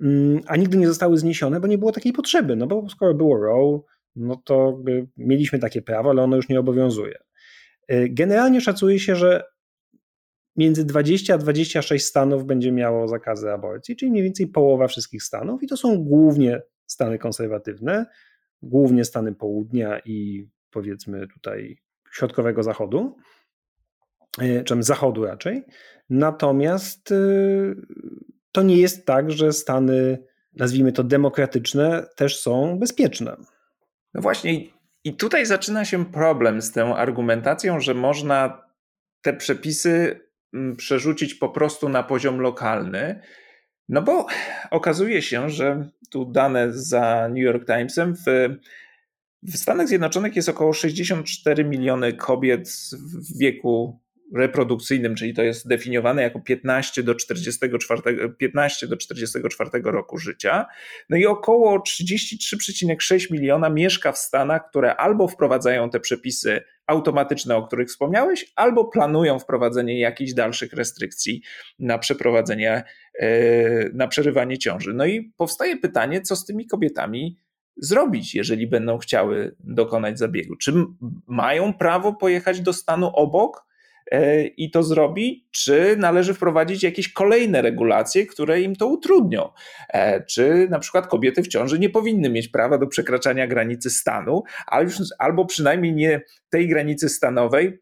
mm, a nigdy nie zostały zniesione, bo nie było takiej potrzeby. No bo skoro było Roe, no to mieliśmy takie prawo, ale ono już nie obowiązuje. Y, generalnie szacuje się, że między 20 a 26 stanów będzie miało zakazy aborcji, czyli mniej więcej połowa wszystkich stanów, i to są głównie stany konserwatywne, głównie stany południa i powiedzmy tutaj środkowego zachodu, e, czy zachodu raczej. Natomiast e, to nie jest tak, że Stany, nazwijmy to demokratyczne, też są bezpieczne. No właśnie, i tutaj zaczyna się problem z tą argumentacją, że można te przepisy mm, przerzucić po prostu na poziom lokalny. No bo okazuje się, że tu dane za New York Timesem w w Stanach Zjednoczonych jest około 64 miliony kobiet w wieku reprodukcyjnym, czyli to jest definiowane jako 15 do 44, 15 do 44 roku życia. No i około 33,6 miliona mieszka w Stanach, które albo wprowadzają te przepisy automatyczne, o których wspomniałeś, albo planują wprowadzenie jakichś dalszych restrykcji na przeprowadzenie, e, na przerywanie ciąży. No i powstaje pytanie, co z tymi kobietami zrobić, jeżeli będą chciały dokonać zabiegu? Czy mają prawo pojechać do stanu obok e, i to zrobi, czy należy wprowadzić jakieś kolejne regulacje, które im to utrudnią? E, czy na przykład kobiety w ciąży nie powinny mieć prawa do przekraczania granicy stanu, albo przynajmniej nie tej granicy stanowej,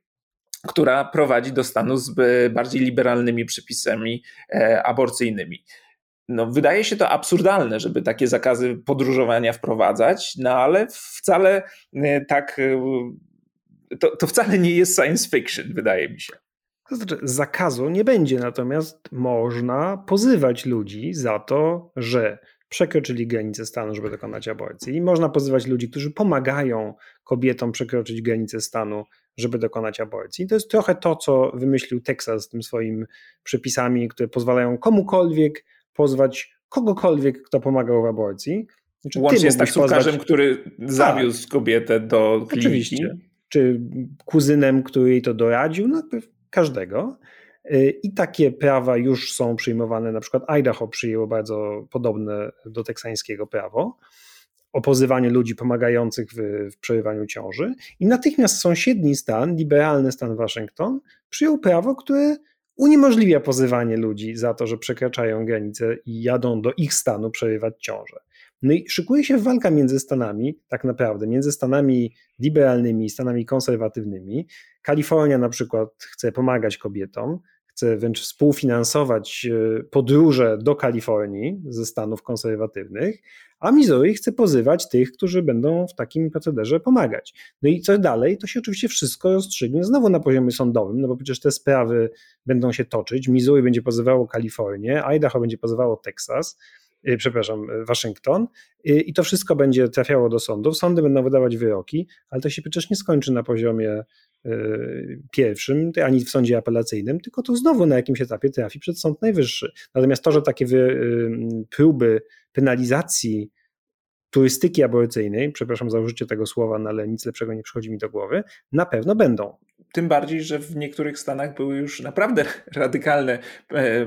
która prowadzi do stanu z bardziej liberalnymi przepisami aborcyjnymi. No, wydaje się to absurdalne, żeby takie zakazy podróżowania wprowadzać, no ale wcale tak. To, to wcale nie jest science fiction, wydaje mi się. To znaczy, zakazu nie będzie, natomiast można pozywać ludzi za to, że przekroczyli granicę stanu, żeby dokonać aborcji. I można pozywać ludzi, którzy pomagają kobietom przekroczyć granicę stanu, żeby dokonać aborcji. I to jest trochę to, co wymyślił Teksas z tym swoimi przepisami, które pozwalają komukolwiek pozwać kogokolwiek, kto pomagał w aborcji. Znaczy, Łącznie z taksówkarzem, pozwać... który zawiózł tak. kobietę do kliniki. Oczywiście. Czy kuzynem, który jej to doradził. No, każdego. Y, I takie prawa już są przyjmowane, na przykład Idaho przyjęło bardzo podobne do teksańskiego prawo o pozywaniu ludzi pomagających w, w przerywaniu ciąży. I natychmiast sąsiedni stan, liberalny stan Waszyngton, przyjął prawo, które uniemożliwia pozywanie ludzi za to, że przekraczają granice i jadą do ich stanu przerywać ciążę. No i szykuje się walka między Stanami, tak naprawdę, między Stanami liberalnymi i Stanami konserwatywnymi. Kalifornia na przykład chce pomagać kobietom, chce wręcz współfinansować e, podróże do Kalifornii ze Stanów konserwatywnych, a Missouri chce pozywać tych, którzy będą w takim procederze pomagać. No i co dalej? To się oczywiście wszystko rozstrzygnie znowu na poziomie sądowym, no bo przecież te sprawy będą się toczyć. Missouri będzie pozywało Kalifornię, Idaho będzie pozywało Teksas. Y, przepraszam, y, Waszyngton y, i to wszystko będzie trafiało do sądów. Sądy będą wydawać wyroki, ale to się przecież nie skończy na poziomie pierwszym, ani w sądzie apelacyjnym, tylko to znowu na jakimś etapie trafi przed Sąd Najwyższy. Natomiast to, że takie próby penalizacji turystyki aborcyjnej, przepraszam za użycie tego słowa, no ale nic lepszego nie przychodzi mi do głowy, na pewno będą. Tym bardziej, że w niektórych stanach były już naprawdę [laughs] radykalne e,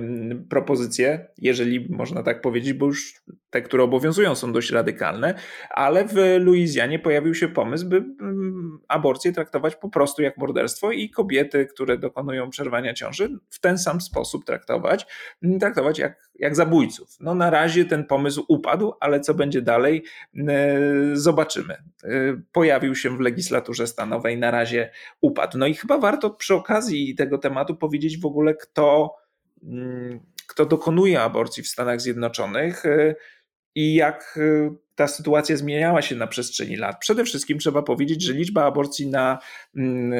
propozycje, jeżeli można tak powiedzieć, bo już te, które obowiązują, są dość radykalne, ale w Luizjanie pojawił się pomysł, by mm, aborcję traktować po prostu jak morderstwo i kobiety, które dokonują przerwania ciąży, w ten sam sposób traktować, traktować jak, jak zabójców. No na razie ten pomysł upadł, ale co będzie dalej, e, zobaczymy. E, pojawił się w legislaturze stanowej, na razie upadł. No i chyba warto przy okazji tego tematu powiedzieć w ogóle, kto, mm, kto dokonuje aborcji w Stanach Zjednoczonych e, i jak ta sytuacja zmieniała się na przestrzeni lat. Przede wszystkim trzeba powiedzieć, że liczba aborcji na mm,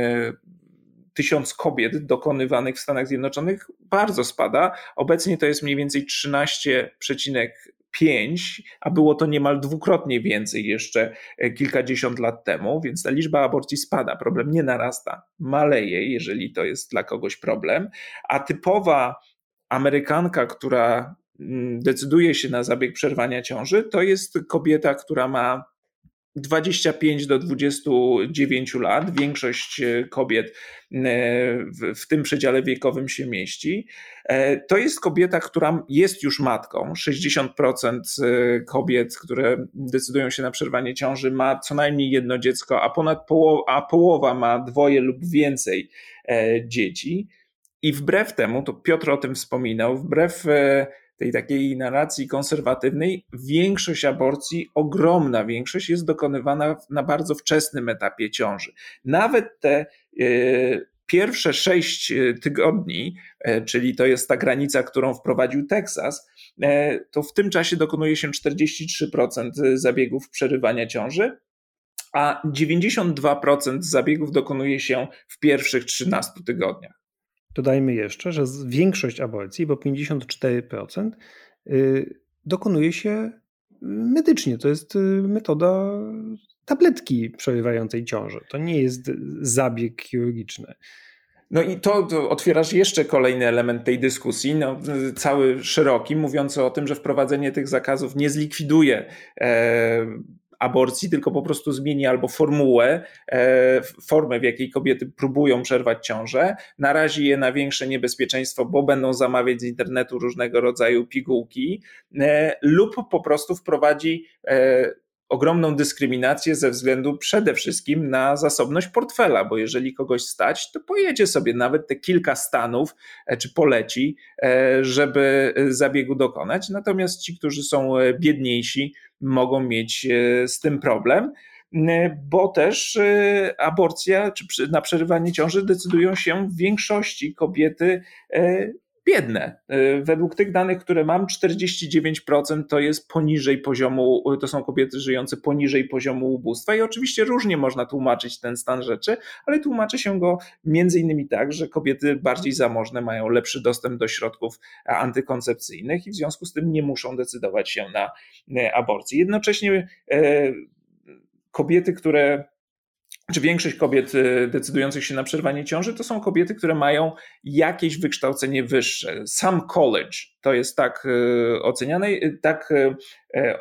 tysiąc kobiet dokonywanych w Stanach Zjednoczonych bardzo spada. Obecnie to jest mniej więcej 13,5, a było to niemal dwukrotnie więcej jeszcze e, kilkadziesiąt lat temu, więc ta liczba aborcji spada. Problem nie narasta, maleje, jeżeli to jest dla kogoś problem. A typowa Amerykanka, która mm, decyduje się na zabieg przerwania ciąży, to jest kobieta, która ma 25 do 29 lat. Większość e, kobiet e, w, tym przedziale wiekowym się mieści. E, to jest kobieta, która jest już matką. 60% kobiet, które decydują się na przerwanie ciąży, ma co najmniej jedno dziecko, a ponad połowa, a połowa ma dwoje lub więcej dzieci. I wbrew temu, to Piotr o tym wspominał, wbrew tej takiej narracji konserwatywnej, większość aborcji, ogromna większość jest dokonywana na bardzo wczesnym etapie ciąży. Nawet te e, pierwsze sześć e, tygodni, e, czyli to jest ta granica, którą wprowadził Teksas, to w tym czasie dokonuje się 43% zabiegów przerywania ciąży, a 92% zabiegów dokonuje się w pierwszych 13 tygodniach. Dodajmy jeszcze, że większość aborcji, bo 54%, y, dokonuje się medycznie. To jest y, metoda tabletki przerywającej ciążę. To nie jest zabieg chirurgiczny. No i to, to, otwierasz jeszcze kolejny element tej dyskusji, no, cały szeroki, mówiący o tym, że wprowadzenie tych zakazów nie zlikwiduje e, aborcji, tylko po prostu zmieni albo formułę, e, formę, w jakiej kobiety próbują przerwać ciążę, narazi je na większe niebezpieczeństwo, bo będą zamawiać z internetu różnego rodzaju pigułki, e, lub po prostu wprowadzi e, ogromną dyskryminację ze względu przede wszystkim na zasobność portfela, bo jeżeli kogoś stać, to pojedzie sobie nawet te kilka stanów, czy poleci, żeby zabiegu dokonać. Natomiast ci, którzy są biedniejsi, mogą mieć e, z tym problem. bo też aborcja czy na przerywanie ciąży decydują się w większości kobiety biedne. Y, według tych danych, które mam, 49% to jest poniżej poziomu, to są kobiety żyjące poniżej poziomu ubóstwa i oczywiście różnie można tłumaczyć ten stan rzeczy, ale tłumaczy się go między innymi tak, że kobiety bardziej zamożne mają lepszy dostęp do środków antykoncepcyjnych i w związku z tym nie muszą decydować się na aborcję. Jednocześnie e, kobiety, które czy większość kobiet y, decydujących się na przerwanie ciąży to są kobiety, które mają jakieś wykształcenie wyższe. Sam college to jest tak y, oceniane, y, tak e,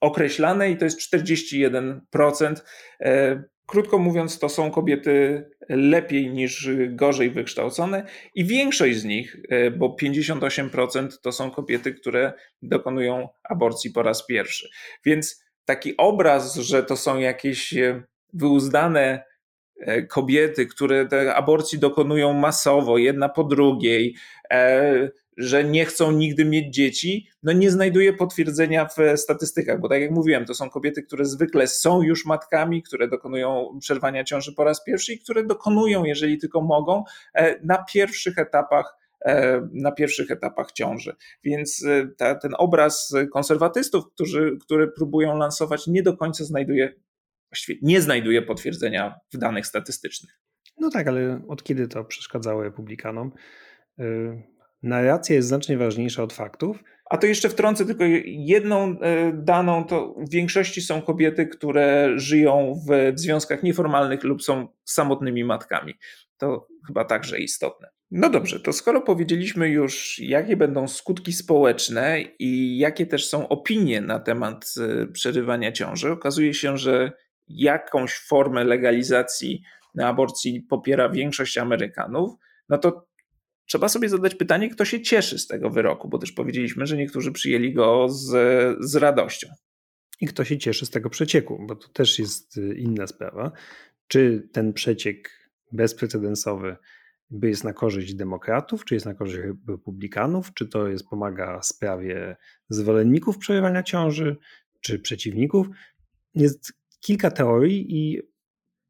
określane i to jest 41%. E, krótko mówiąc, to są kobiety lepiej niż gorzej wykształcone i większość z nich, e, bo 58% to są kobiety, które dokonują aborcji po raz pierwszy. Więc taki obraz, że to są jakieś wyuzdane e, kobiety, które aborcji dokonują masowo, jedna po drugiej, e, że nie chcą nigdy mieć dzieci, no nie znajduje potwierdzenia w statystykach, bo tak jak mówiłem, to są kobiety, które zwykle są już matkami, które dokonują przerwania ciąży po raz pierwszy i które dokonują, jeżeli tylko mogą, e, na pierwszych etapach na pierwszych etapach ciąży. Więc ta, ten obraz konserwatystów, którzy, który próbują lansować, nie do końca znajduje właściwie nie znajduje potwierdzenia w danych statystycznych. No tak, ale od kiedy to przeszkadzało republikanom? Y, narracja jest znacznie ważniejsza od faktów. A to jeszcze wtrącę tylko jedną y, daną, to w większości są kobiety, które żyją w związkach nieformalnych lub są samotnymi matkami. To chyba także istotne. No dobrze, to skoro powiedzieliśmy już, jakie będą skutki społeczne i jakie też są opinie na temat y, przerywania ciąży, okazuje się, że jakąś formę legalizacji aborcji popiera większość Amerykanów, no to trzeba sobie zadać pytanie, kto się cieszy z tego wyroku, bo też powiedzieliśmy, że niektórzy przyjęli go z, z radością. I kto się cieszy z tego przecieku, bo to też jest y, inna sprawa. Czy ten przeciek bezprecedensowy jest na korzyść demokratów, czy jest na korzyść republikanów, czy to jest pomaga sprawie zwolenników przerywania ciąży, czy przeciwników. Jest kilka teorii i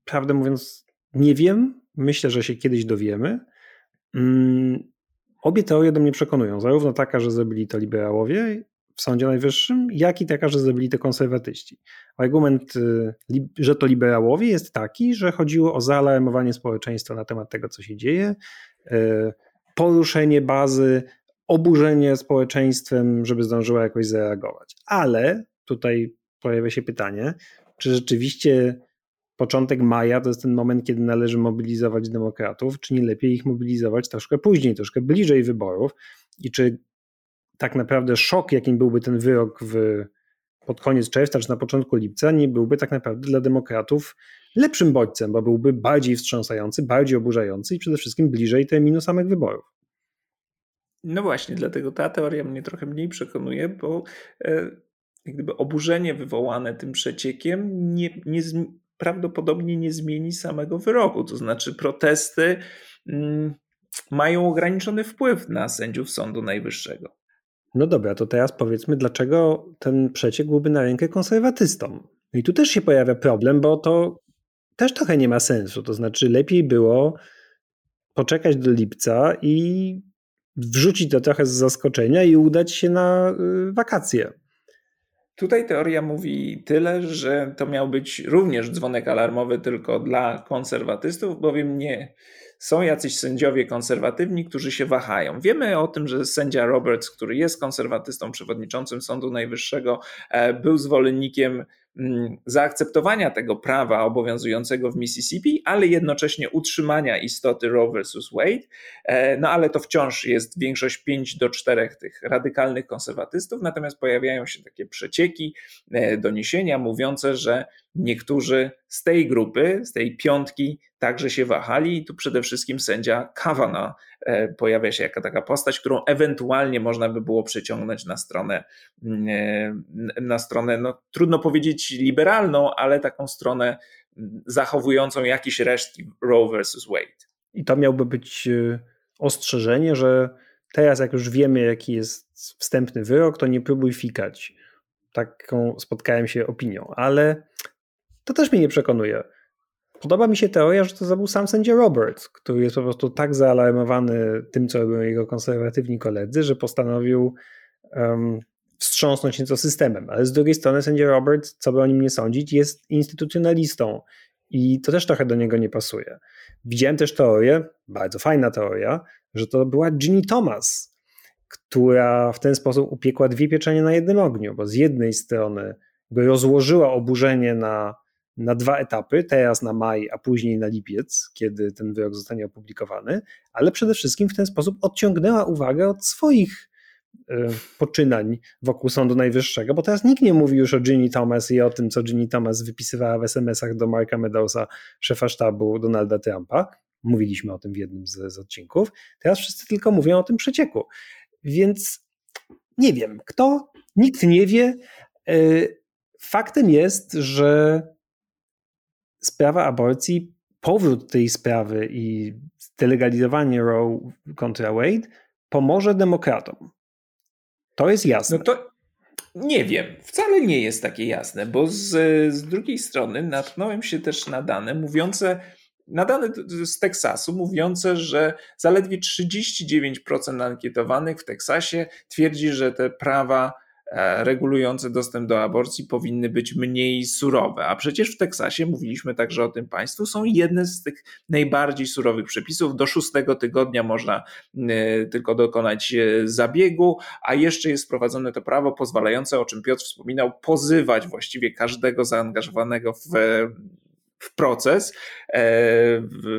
prawdę mówiąc, nie wiem. Myślę, że się kiedyś dowiemy. Mm, obie teorie do mnie przekonują. Zarówno taka, że zrobili to liberałowie w Sądzie Najwyższym, jak i taka, że zrobili to konserwatyści. Argument, y, że to liberałowie jest taki, że chodziło o zaalarmowanie społeczeństwa na temat tego, co się dzieje, y, poruszenie bazy, oburzenie społeczeństwem, żeby zdążyła jakoś zareagować. Ale tutaj pojawia się pytanie, czy rzeczywiście początek maja to jest ten moment, kiedy należy mobilizować demokratów, czy nie lepiej ich mobilizować troszkę później, troszkę bliżej wyborów i czy tak naprawdę szok, jakim byłby ten wyrok w, pod koniec czerwca czy na początku lipca, nie byłby tak naprawdę dla demokratów lepszym bodźcem, bo byłby bardziej wstrząsający, bardziej oburzający i przede wszystkim bliżej terminu samych wyborów. No właśnie, dlatego ta teoria mnie trochę mniej przekonuje, bo e, jak gdyby oburzenie wywołane tym przeciekiem nie, nie, prawdopodobnie nie zmieni samego wyroku. To znaczy, protesty mm, mają ograniczony wpływ na sędziów Sądu Najwyższego. No dobra, to teraz powiedzmy, dlaczego ten przeciek byłby na rękę konserwatystom. No i tu też się pojawia problem, bo to też trochę nie ma sensu. To znaczy, lepiej było poczekać do lipca i wrzucić to trochę z zaskoczenia i udać się na y, wakacje. Tutaj teoria mówi tyle, że to miał być również dzwonek alarmowy tylko dla konserwatystów, bowiem nie są jacyś sędziowie konserwatywni, którzy się wahają. Wiemy o tym, że sędzia Roberts, który jest konserwatystą, przewodniczącym Sądu Najwyższego, e, był zwolennikiem zaakceptowania tego prawa obowiązującego w Mississippi, ale jednocześnie utrzymania istoty Roe versus Wade. E, no ale to wciąż jest większość 5 do 4 tych radykalnych konserwatystów, natomiast pojawiają się takie przecieki, e, doniesienia mówiące, że niektórzy z tej grupy, z tej piątki także się wahali i tu przede wszystkim sędzia Kavanaugh e, pojawia się jako taka postać, którą ewentualnie można by było przyciągnąć na stronę, mm, na stronę no, trudno powiedzieć liberalną, ale taką stronę mm, zachowującą jakieś resztki Roe versus Wade. I to miałby być e, ostrzeżenie, że teraz jak już wiemy jaki jest wstępny wyrok, to nie próbuj fikać. Taką spotkałem się opinią, ale to też mnie nie przekonuje. Podoba mi się teoria, że to był sam sędzia Roberts, który jest po prostu tak zaalarmowany tym, co robią jego konserwatywni koledzy, że postanowił um, wstrząsnąć nieco systemem. Ale z drugiej strony sędzia Roberts, co by o nim nie sądzić, jest instytucjonalistą i to też trochę do niego nie pasuje. Widziałem też teorię, bardzo fajna teoria, że to była Ginny Thomas, która w ten sposób upiekła dwie pieczenie na jednym ogniu, bo z jednej strony rozłożyła oburzenie na, na dwa etapy, teraz na maj, a później na lipiec, kiedy ten wyrok zostanie opublikowany, ale przede wszystkim w ten sposób odciągnęła uwagę od swoich e, poczynań wokół Sądu Najwyższego, bo teraz nikt nie mówi już o Ginny Thomas i o tym, co Ginny Thomas wypisywała w SMS-ach do Marka Meadowsa, szefa sztabu Donalda Trumpa. Mówiliśmy o tym w jednym z, z odcinków. Teraz wszyscy tylko mówią o tym przecieku. Więc nie wiem, kto, nikt nie wie. E, faktem jest, że sprawa aborcji, powrót tej sprawy i delegalizowanie Roe kontra Wade pomoże demokratom. To jest jasne. No to nie wiem, wcale nie jest takie jasne, bo z, z drugiej strony natknąłem się też na dane mówiące, na dane z Teksasu mówiące, że zaledwie 39% ankietowanych w Teksasie twierdzi, że te prawa regulujące dostęp do aborcji powinny być mniej surowe. A przecież w Teksasie, mówiliśmy także o tym państwu, są jedne z tych najbardziej surowych przepisów. Do szóstego tygodnia można e, tylko dokonać e, zabiegu, a jeszcze jest wprowadzone to prawo pozwalające, o czym Piotr wspominał, pozywać właściwie każdego zaangażowanego w w proces, e,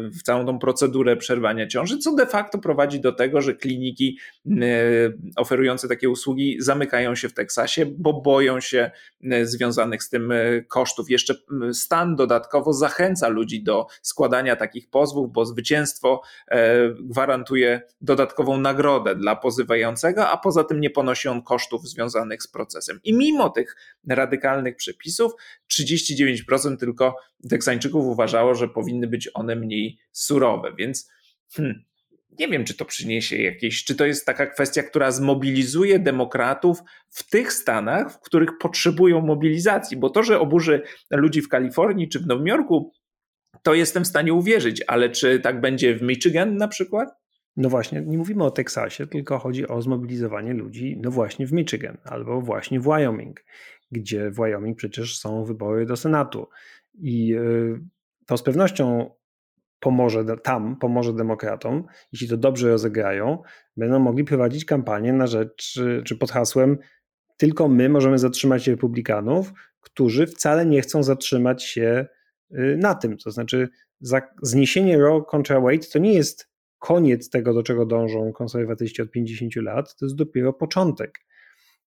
w całą tą procedurę przerwania ciąży, co de facto prowadzi do tego, że kliniki e, oferujące takie usługi zamykają się w Teksasie, bo boją się e, związanych z tym kosztów. Jeszcze stan dodatkowo zachęca ludzi do składania takich pozwów, bo zwycięstwo gwarantuje dodatkową nagrodę dla pozywającego, a poza tym nie ponosi on kosztów związanych z procesem. I mimo tych radykalnych przepisów, 39% tylko Teksańczyków uważało, że powinny być one mniej surowe, więc hmm, nie wiem, czy to przyniesie jakieś, czy to jest taka kwestia, która zmobilizuje demokratów w tych stanach, w których potrzebują mobilizacji, bo to, że oburzy ludzi w Kalifornii czy w Nowym Jorku, to jestem w stanie uwierzyć, ale czy tak będzie w Michigan na przykład? No właśnie, nie mówimy o Teksasie, tylko chodzi o zmobilizowanie ludzi, no właśnie w Michigan albo właśnie w Wyoming, gdzie w Wyoming przecież są wybory do Senatu. I y, to z pewnością pomoże tam, pomoże demokratom, jeśli to dobrze rozegrają, będą mogli prowadzić kampanię na rzecz, czy pod hasłem tylko my możemy zatrzymać republikanów, którzy wcale nie chcą zatrzymać się y, na tym. To znaczy, zniesienie Roe kontra Wade to nie jest koniec tego, do czego dążą konserwatyści od 50 lat, to jest dopiero początek.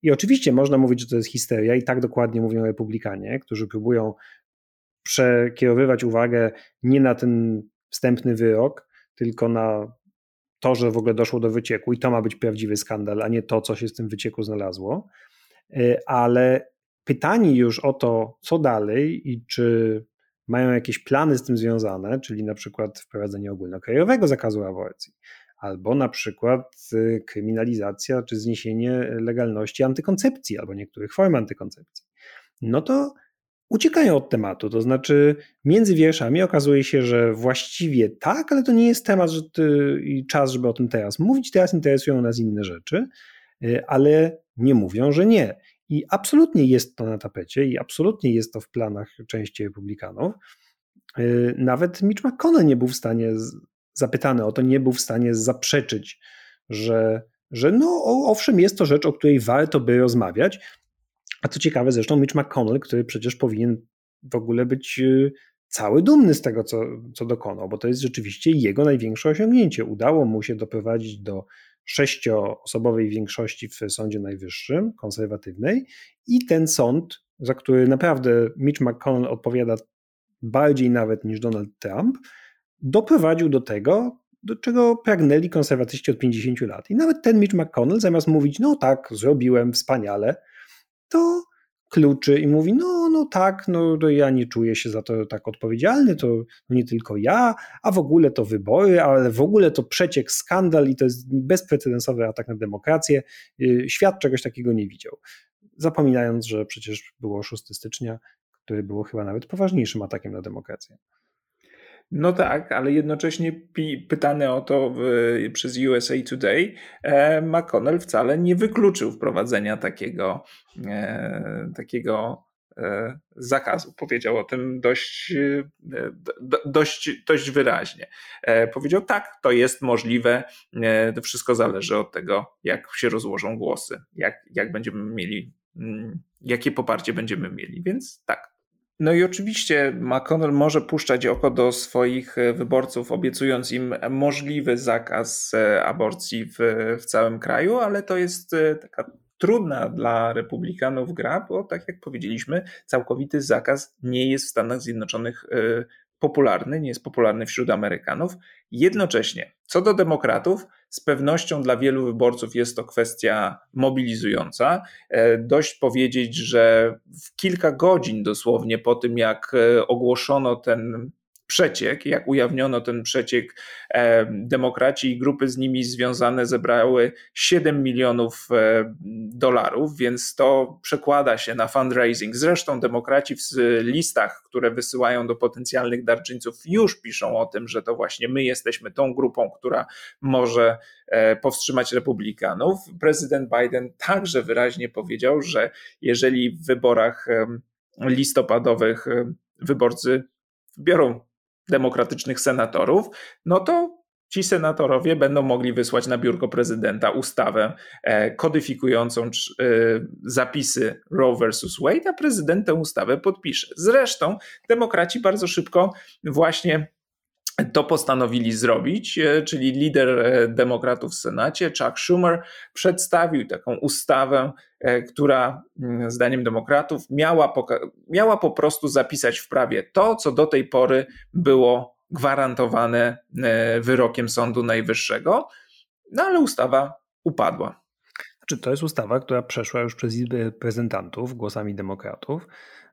I oczywiście można mówić, że to jest histeria, i tak dokładnie mówią republikanie, którzy próbują przekierowywać uwagę nie na ten wstępny wyrok, tylko na to, że w ogóle doszło do wycieku i to ma być prawdziwy skandal, a nie to, co się z tym wycieku znalazło. E, ale pytani już o to, co dalej i czy mają jakieś plany z tym związane, czyli na przykład wprowadzenie ogólnokrajowego zakazu aborcji, albo na przykład y, kryminalizacja czy zniesienie legalności antykoncepcji albo niektórych form antykoncepcji, no to uciekają od tematu. To znaczy, między wierszami okazuje się, że właściwie tak, ale to nie jest temat że ty, i czas, żeby o tym teraz mówić. Teraz interesują nas inne rzeczy, y, ale nie mówią, że nie. I absolutnie jest to na tapecie i absolutnie jest to w planach części republikanów. Y, nawet Mitch McConnell nie był w stanie, zapytany o to, nie był w stanie zaprzeczyć, że, że no owszem, jest to rzecz, o której warto by rozmawiać, a co ciekawe, zresztą Mitch McConnell, który przecież powinien w ogóle być y, cały dumny z tego, co, co dokonał, bo to jest rzeczywiście jego największe osiągnięcie. Udało mu się doprowadzić do sześcioosobowej większości w Sądzie Najwyższym, konserwatywnej, i ten sąd, za który naprawdę Mitch McConnell odpowiada bardziej nawet niż Donald Trump, doprowadził do tego, do czego pragnęli konserwatyści od 50 lat. I nawet ten Mitch McConnell, zamiast mówić, no tak, zrobiłem wspaniale, to kluczy i mówi, no, no tak, no ja nie czuję się za to tak odpowiedzialny, to nie tylko ja, a w ogóle to wybory, ale w ogóle to przeciek, skandal i to jest bezprecedensowy atak na demokrację. Y, świat czegoś takiego nie widział. Zapominając, że przecież było 6 stycznia, które było chyba nawet poważniejszym atakiem na demokrację. No tak, ale jednocześnie pytany o to w, przez USA Today, e, McConnell wcale nie wykluczył wprowadzenia takiego, e, takiego e, zakazu. Powiedział o tym dość, e, dość, dość wyraźnie. E, powiedział tak, to jest możliwe, e, to wszystko zależy od tego, jak się rozłożą głosy, jak, jak będziemy mieli, mm, jakie poparcie będziemy mieli, więc tak, no i oczywiście McConnell może puszczać oko do swoich e, wyborców, obiecując im możliwy zakaz e, aborcji w, w całym kraju, ale to jest e, taka trudna dla republikanów gra, bo tak jak powiedzieliśmy, całkowity zakaz nie jest w Stanach Zjednoczonych popularny, nie jest popularny wśród Amerykanów. Jednocześnie, co do demokratów, z pewnością dla wielu wyborców jest to kwestia mobilizująca. E, dość powiedzieć, że w kilka godzin dosłownie po tym, jak e, ogłoszono ten przeciek, jak ujawniono ten przeciek, e, demokraci i grupy z nimi związane zebrały 7 milionów e, dolarów, więc to przekłada się na fundraising. Zresztą demokraci w listach, które wysyłają do potencjalnych darczyńców, już piszą o tym, że to właśnie my jesteśmy tą grupą, która może e, powstrzymać republikanów. Prezydent Biden także wyraźnie powiedział, że jeżeli w wyborach listopadowych wyborcy biorą demokratycznych senatorów, no to ci senatorowie będą mogli wysłać na biurko prezydenta ustawę e, kodyfikującą e, zapisy Roe versus Wade, a prezydent tę ustawę podpisze. Zresztą demokraci bardzo szybko właśnie to postanowili zrobić, e, czyli lider e, demokratów w Senacie, Chuck Schumer, przedstawił taką ustawę, e, która mm, zdaniem demokratów miała, miała po prostu zapisać w prawie to, co do tej pory było gwarantowane wyrokiem Sądu Najwyższego, no ale ustawa upadła. Znaczy, to jest ustawa, która przeszła już przez Izbę Reprezentantów głosami demokratów.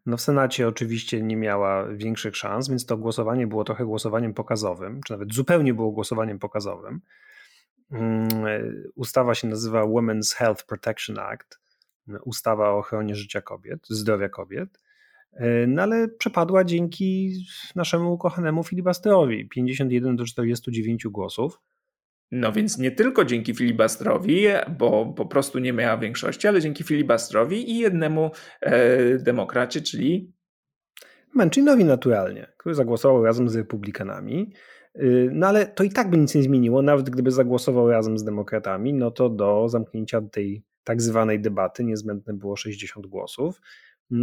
No w Senacie oczywiście nie miała większych szans, więc to głosowanie było trochę głosowaniem pokazowym, czy nawet zupełnie było głosowaniem pokazowym. Mm, ustawa się nazywa Women's Health Protection Act, ustawa o ochronie życia kobiet, zdrowia kobiet. No ale przepadła dzięki naszemu ukochanemu filibusterowi 51 do 49 głosów. No więc nie tylko dzięki filibastrowi, bo po prostu nie miała większości, ale dzięki filibastrowi i jednemu e, demokracie, czyli Manchinowi naturalnie, który zagłosował razem z republikanami. Y, no ale to i tak by nic nie zmieniło, nawet gdyby zagłosował razem z demokratami, no to do zamknięcia tej tak zwanej debaty niezbędne było 60 głosów.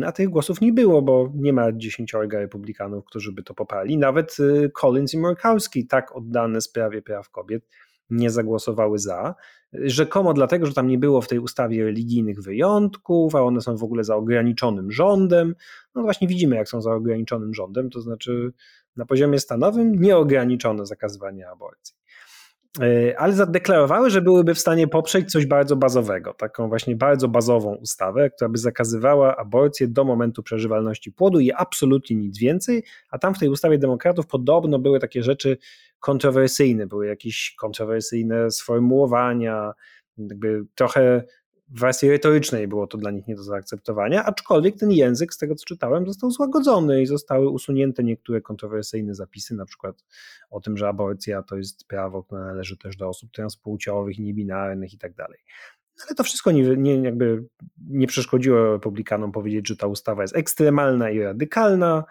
A tych głosów nie było, bo nie ma dziesięciorga republikanów, którzy by to poparli. Nawet y, Collins i Murkowski, tak oddane sprawie praw kobiet, nie zagłosowały za. Rzekomo dlatego, że tam nie było w tej ustawie religijnych wyjątków, a one są w ogóle za ograniczonym rządem. No właśnie widzimy, jak są za ograniczonym rządem, to znaczy na poziomie stanowym nieograniczone zakazywanie aborcji. E, ale zadeklarowały, że byłyby w stanie poprzeć coś bardzo bazowego, taką właśnie bardzo bazową ustawę, która by zakazywała aborcję do momentu przeżywalności płodu i absolutnie nic więcej, a tam w tej ustawie demokratów podobno były takie rzeczy kontrowersyjne, były jakieś kontrowersyjne sformułowania, jakby trochę w wersji retorycznej było to dla nich nie do zaakceptowania, aczkolwiek ten język, z tego co czytałem, został złagodzony i zostały usunięte niektóre kontrowersyjne zapisy, na przykład o tym, że aborcja to jest prawo, które należy też do osób transpłciowych, niebinarnych i tak dalej. Ale to wszystko nie, nie, jakby nie przeszkodziło republikanom powiedzieć, że ta ustawa jest ekstremalna i radykalna,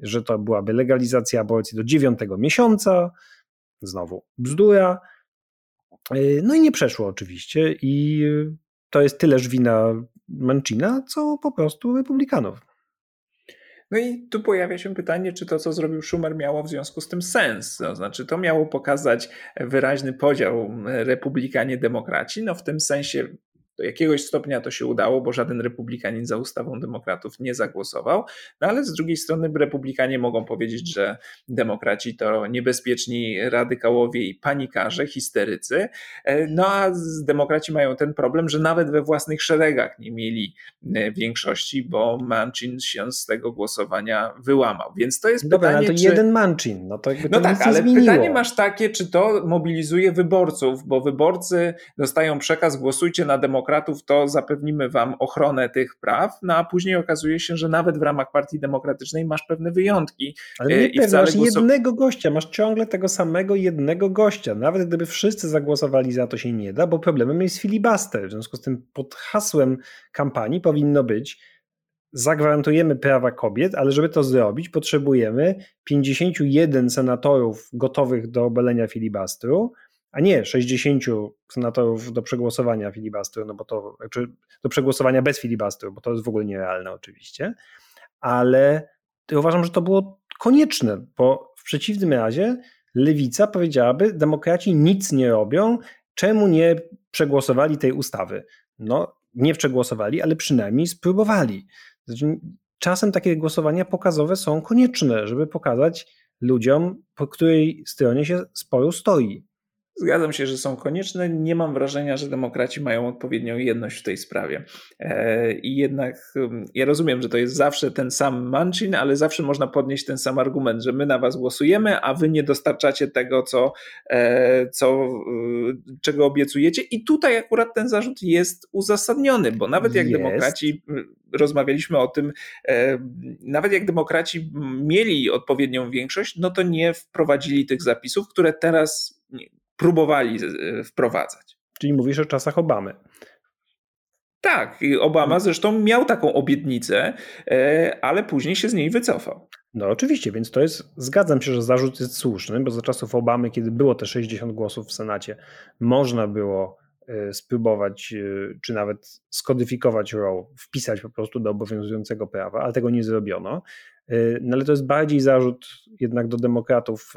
że to byłaby legalizacja aborcji do dziewiątego miesiąca. Znowu bzdura. No i nie przeszło oczywiście i to jest tyleż wina Mancina, co po prostu republikanów. No i tu pojawia się pytanie, czy to, co zrobił Schumer, miało w związku z tym sens. To znaczy, to miało pokazać wyraźny podział republikanie-demokraci. No w tym sensie do jakiegoś stopnia to się udało, bo żaden republikanin za ustawą demokratów nie zagłosował, no ale z drugiej strony republikanie mogą powiedzieć, że demokraci to niebezpieczni radykałowie i panikarze, histerycy, e, no a demokraci mają ten problem, że nawet we własnych szeregach nie mieli e, większości, bo Manchin się z tego głosowania wyłamał. Więc to jest Dobra, pytanie, ale to czy... jeden Manchin, no to jakby to No tak, ale zmieniło. pytanie masz takie, czy to mobilizuje wyborców, bo wyborcy dostają przekaz, głosujcie na demokratów, demokratów, to zapewnimy wam ochronę tych praw, no a później okazuje się, że nawet w ramach partii demokratycznej masz pewne wyjątki. Ale nie I wcale masz jednego gościa, masz ciągle tego samego jednego gościa. Nawet gdyby wszyscy zagłosowali za to się nie da, bo problemem jest filibuster. W związku z tym pod hasłem kampanii powinno być zagwarantujemy prawa kobiet, ale żeby to zrobić, potrzebujemy 51 senatorów gotowych do obalenia filibastru, a nie 60 senatorów do przegłosowania filibastru, no bo to, czy do przegłosowania bez filibastru, bo to jest w ogóle nierealne oczywiście, ale uważam, że to było konieczne, bo w przeciwnym razie lewica powiedziałaby, demokraci nic nie robią, czemu nie przegłosowali tej ustawy? No, nie przegłosowali, ale przynajmniej spróbowali. Znaczy, czasem takie głosowania pokazowe są konieczne, żeby pokazać ludziom, po której stronie się sporu stoi. Zgadzam się, że są konieczne. Nie mam wrażenia, że demokraci mają odpowiednią jedność w tej sprawie. E, I jednak um, ja rozumiem, że to jest zawsze ten sam Manchin, ale zawsze można podnieść ten sam argument, że my na was głosujemy, a wy nie dostarczacie tego, co, e, co, e, czego obiecujecie. I tutaj akurat ten zarzut jest uzasadniony, bo nawet jak jest. demokraci rozmawialiśmy o tym, nawet jak demokraci mieli odpowiednią większość, no to nie wprowadzili tych zapisów, które teraz próbowali e, wprowadzać. Czyli mówisz o czasach Obamy. Tak, Obama zresztą miał taką obietnicę, e, ale później się z niej wycofał. No oczywiście, więc to jest, zgadzam się, że zarzut jest słuszny, bo za czasów Obamy, kiedy było te 60 głosów w Senacie, można było e, spróbować, czy nawet skodyfikować Roe, wpisać po prostu do obowiązującego prawa, ale tego nie zrobiono. No ale to jest bardziej zarzut jednak do demokratów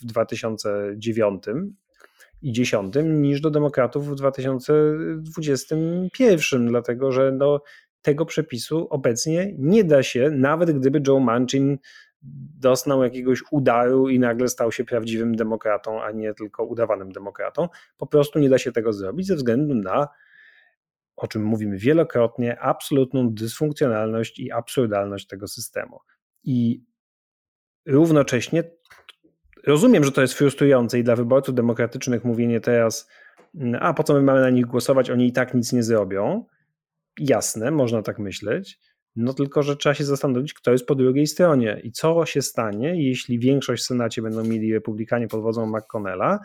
w 2009, i 10 niż do demokratów w 2021, dlatego że no, tego przepisu obecnie nie da się, nawet gdyby Joe Manchin dostał jakiegoś udaru i nagle stał się prawdziwym demokratą, a nie tylko udawanym demokratą. Po prostu nie da się tego zrobić ze względu na, o czym mówimy wielokrotnie, absolutną dysfunkcjonalność i absurdalność tego systemu. I równocześnie Rozumiem, że to jest frustrujące i dla wyborców demokratycznych mówienie teraz, mm, a po co my mamy na nich głosować, oni i tak nic nie zrobią. Jasne, można tak myśleć. No tylko, że trzeba się zastanowić, kto jest po drugiej stronie i co się stanie, jeśli większość w Senacie będą mieli republikanie pod wodzą McConnella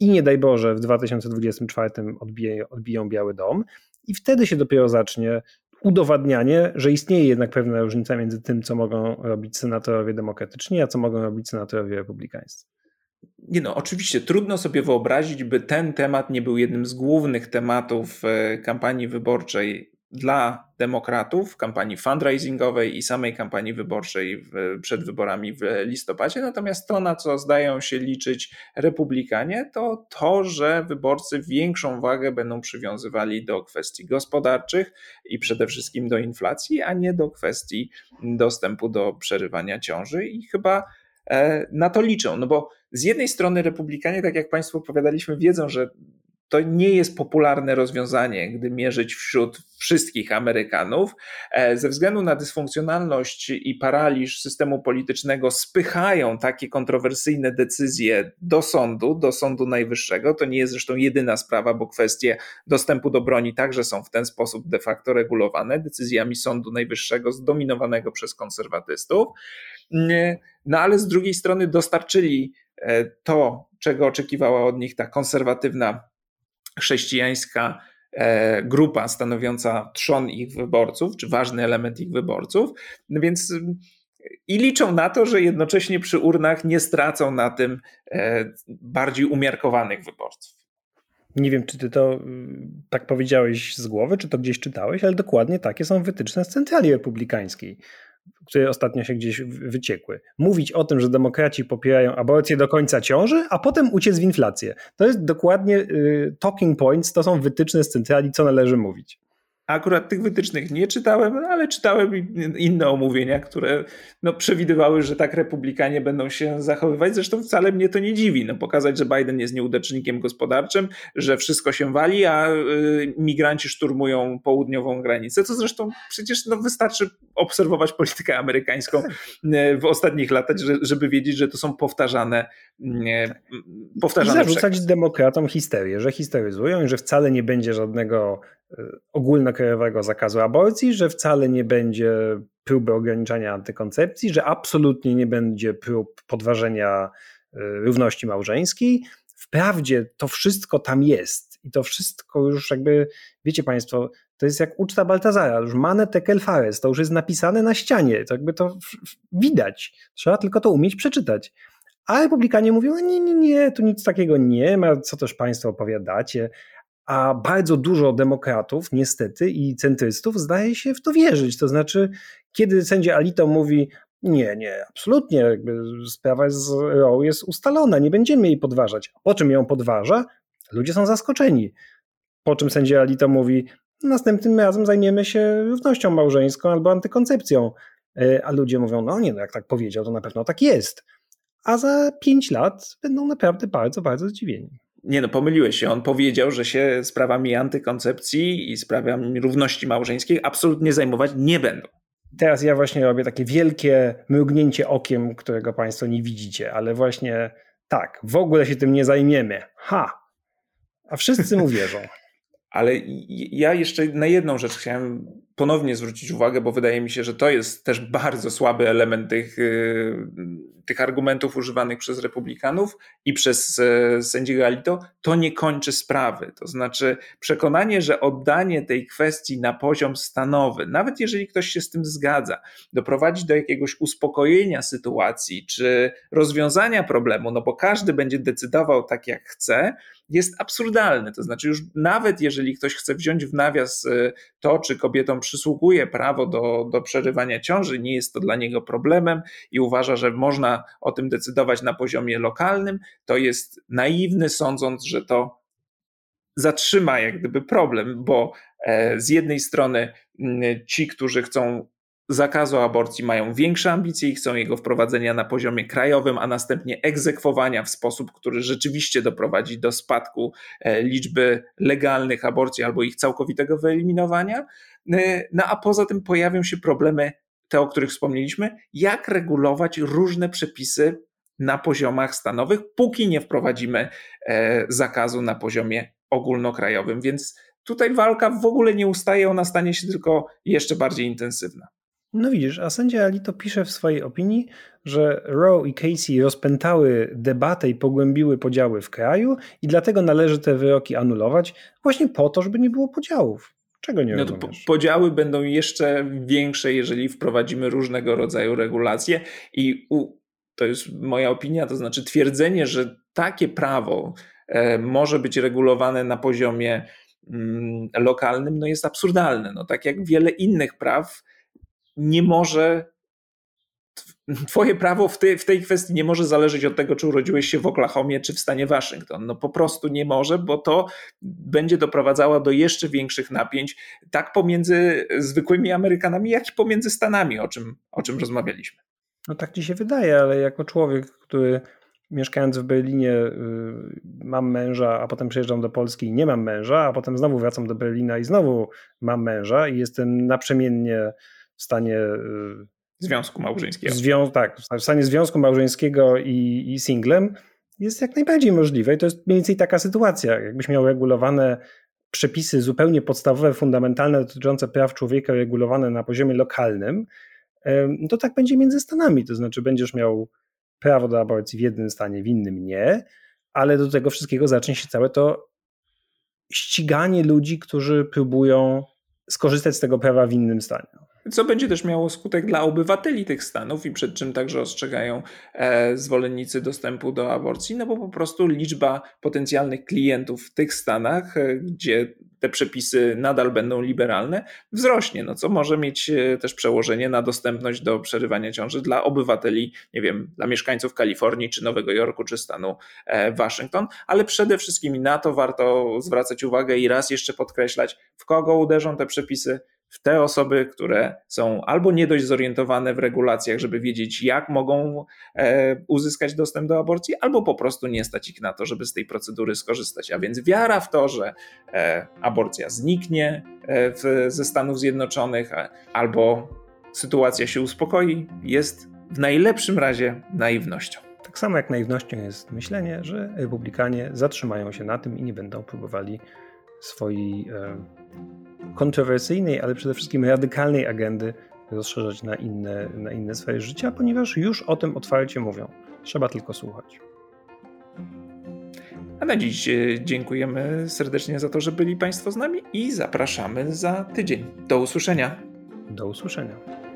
i nie daj Boże w 2024 odbiją, odbiją Biały Dom i wtedy się dopiero zacznie udowadnianie, że istnieje jednak pewna różnica między tym, co mogą robić senatorowie demokratyczni, a co mogą robić senatorowie republikańscy. Nie no, oczywiście trudno sobie wyobrazić, by ten temat nie był jednym z głównych tematów e, kampanii wyborczej dla demokratów, kampanii fundraisingowej i samej kampanii wyborczej w, przed wyborami w listopadzie. Natomiast to, na co zdają się liczyć republikanie, to to, że wyborcy większą wagę będą przywiązywali do kwestii gospodarczych i przede wszystkim do inflacji, a nie do kwestii dostępu do przerywania ciąży. I chyba e, na to liczą. No bo z jednej strony republikanie, tak jak Państwu opowiadaliśmy, wiedzą, że to nie jest popularne rozwiązanie, gdy mierzyć wśród wszystkich Amerykanów. E, ze względu na dysfunkcjonalność i paraliż systemu politycznego spychają takie kontrowersyjne decyzje do sądu, do Sądu Najwyższego. To nie jest zresztą jedyna sprawa, bo kwestie dostępu do broni także są w ten sposób de facto regulowane decyzjami Sądu Najwyższego zdominowanego przez konserwatystów. No ale z drugiej strony dostarczyli e, to, czego oczekiwała od nich ta konserwatywna chrześcijańska e, grupa stanowiąca trzon ich wyborców, czy ważny element ich wyborców, no więc i liczą na to, że jednocześnie przy urnach nie stracą na tym e, bardziej umiarkowanych wyborców. Nie wiem, czy ty to tak powiedziałeś z głowy, czy to gdzieś czytałeś, ale dokładnie takie są wytyczne z centrali republikańskiej które ostatnio się gdzieś wyciekły. Mówić o tym, że demokraci popierają aborcję do końca ciąży, a potem uciec w inflację. To jest dokładnie y, talking points, to są wytyczne z centrali, co należy mówić. Akurat tych wytycznych nie czytałem, ale czytałem inne omówienia, które no, przewidywały, że tak republikanie będą się zachowywać. Zresztą wcale mnie to nie dziwi. No, pokazać, że Biden jest nieudacznikiem gospodarczym, że wszystko się wali, a y, migranci szturmują południową granicę. Co zresztą przecież no, wystarczy obserwować politykę amerykańską [laughs] y, w ostatnich latach, żeby wiedzieć, że to są powtarzane, y, powtarzane I zarzucać przekaz. demokratom histerię, że histeryzują i że wcale nie będzie żadnego ogólnokrajowego zakazu aborcji, że wcale nie będzie próby ograniczania antykoncepcji, że absolutnie nie będzie prób podważenia równości małżeńskiej. Wprawdzie to wszystko tam jest i to wszystko już jakby, wiecie Państwo, to jest jak uczta Baltazara, już mane tekel fares, to już jest napisane na ścianie, to jakby to widać, trzeba tylko to umieć przeczytać. A republikanie mówią, no nie, nie, nie, tu nic takiego nie ma, co też Państwo opowiadacie, a bardzo dużo demokratów niestety i centrystów zdaje się w to wierzyć, to znaczy kiedy sędzia Alito mówi, nie, nie, absolutnie. Jakby sprawa z Roe jest ustalona, nie będziemy jej podważać. Po czym ją podważa? Ludzie są zaskoczeni. Po czym sędzia Alito mówi, następnym razem zajmiemy się równością małżeńską albo antykoncepcją. E, a ludzie mówią, no nie, no jak tak powiedział, to na pewno tak jest. A za pięć lat będą naprawdę bardzo, bardzo zdziwieni. Nie no, pomyliłeś się. On powiedział, że się sprawami antykoncepcji i sprawami równości małżeńskiej absolutnie zajmować nie będą. Teraz ja właśnie robię takie wielkie mrugnięcie okiem, którego Państwo nie widzicie, ale właśnie tak, w ogóle się tym nie zajmiemy. Ha! A wszyscy mu wierzą. [laughs] Ale ja jeszcze na jedną rzecz chciałem ponownie zwrócić uwagę, bo wydaje mi się, że to jest też bardzo słaby element tych, y, tych argumentów używanych przez republikanów i przez e, sędziego Alito. To nie kończy sprawy. To znaczy przekonanie, że oddanie tej kwestii na poziom stanowy, nawet jeżeli ktoś się z tym zgadza, doprowadzi do jakiegoś uspokojenia sytuacji czy rozwiązania problemu, no bo każdy będzie decydował tak, jak chce, jest absurdalny. To znaczy, już nawet jeżeli ktoś chce wziąć w nawias e, to, czy kobietom przysługuje prawo do, do przerywania ciąży, nie jest to dla niego problemem i uważa, że można o tym decydować na poziomie lokalnym, to jest naiwny, sądząc, że to zatrzyma jak gdyby problem, bo e, z jednej strony ci, którzy chcą zakazu aborcji mają większe ambicje i chcą jego wprowadzenia na poziomie krajowym, a następnie egzekwowania w sposób, który rzeczywiście doprowadzi do spadku e, liczby legalnych aborcji albo ich całkowitego wyeliminowania. E, no a poza tym pojawią się problemy, te o których wspomnieliśmy, jak regulować różne przepisy na poziomach stanowych, póki nie wprowadzimy e, zakazu na poziomie ogólnokrajowym. Więc tutaj walka w ogóle nie ustaje, ona stanie się tylko jeszcze bardziej intensywna. No widzisz, a sędzia Alito pisze w swojej opinii, że Roe i Casey rozpętały debatę i pogłębiły podziały w kraju i dlatego należy te wyroki anulować właśnie po to, żeby nie było podziałów. Czego nie no to po, Podziały będą jeszcze większe, jeżeli wprowadzimy różnego rodzaju regulacje i u, to jest moja opinia, to znaczy twierdzenie, że takie prawo e, może być regulowane na poziomie mm, lokalnym, no jest absurdalne. No, tak jak wiele innych praw, nie może. Twoje prawo w, tej, w tej kwestii nie może zależeć od tego, czy urodziłeś się w Oklahomie, czy w stanie Waszyngton. No po prostu nie może, bo to będzie doprowadzało do jeszcze większych napięć, tak pomiędzy zwykłymi Amerykanami, jak i pomiędzy Stanami, o czym, o czym rozmawialiśmy. No tak ci się wydaje, ale jako człowiek, który mieszkając w Berlinie y, mam męża, a potem przyjeżdżam do Polski i nie mam męża, a potem znowu wracam do Berlina i znowu mam męża i jestem naprzemiennie w stanie y, związku małżeńskiego. Zwią tak, w stanie związku małżeńskiego i, i singlem jest jak najbardziej możliwe i to jest mniej więcej taka sytuacja. Jakbyś miał regulowane przepisy zupełnie podstawowe, fundamentalne dotyczące praw człowieka regulowane na poziomie lokalnym, to tak będzie między stanami. To znaczy będziesz miał prawo do aborcji w jednym stanie, w innym nie, ale do tego wszystkiego zacznie się całe to ściganie ludzi, którzy próbują skorzystać z tego prawa w innym stanie co będzie też miało skutek dla obywateli tych stanów i przed czym także ostrzegają e, zwolennicy dostępu do aborcji, no bo po prostu liczba potencjalnych klientów w tych stanach, e, gdzie te przepisy nadal będą liberalne, wzrośnie, no co może mieć e, też przełożenie na dostępność do przerywania ciąży dla obywateli, nie wiem, dla mieszkańców Kalifornii, czy Nowego Jorku, czy stanu Waszyngton, ale przede wszystkim na to warto zwracać uwagę i raz jeszcze podkreślać, w kogo uderzą te przepisy, w te osoby, które są albo nie dość zorientowane w regulacjach, żeby wiedzieć, jak mogą e, uzyskać dostęp do aborcji, albo po prostu nie stać ich na to, żeby z tej procedury skorzystać. A więc wiara w to, że e, aborcja zniknie e, ze Stanów Zjednoczonych, albo sytuacja się uspokoi, jest w najlepszym razie naiwnością. Tak samo jak naiwnością jest myślenie, że republikanie zatrzymają się na tym i nie będą próbowali swojej kontrowersyjnej, ale przede wszystkim radykalnej agendy rozszerzać na inne, na inne sfery życia, ponieważ już o tym otwarcie mówią. Trzeba tylko słuchać. A na dziś e, dziękujemy serdecznie za to, że byli Państwo z nami i zapraszamy za tydzień. Do usłyszenia. Do usłyszenia.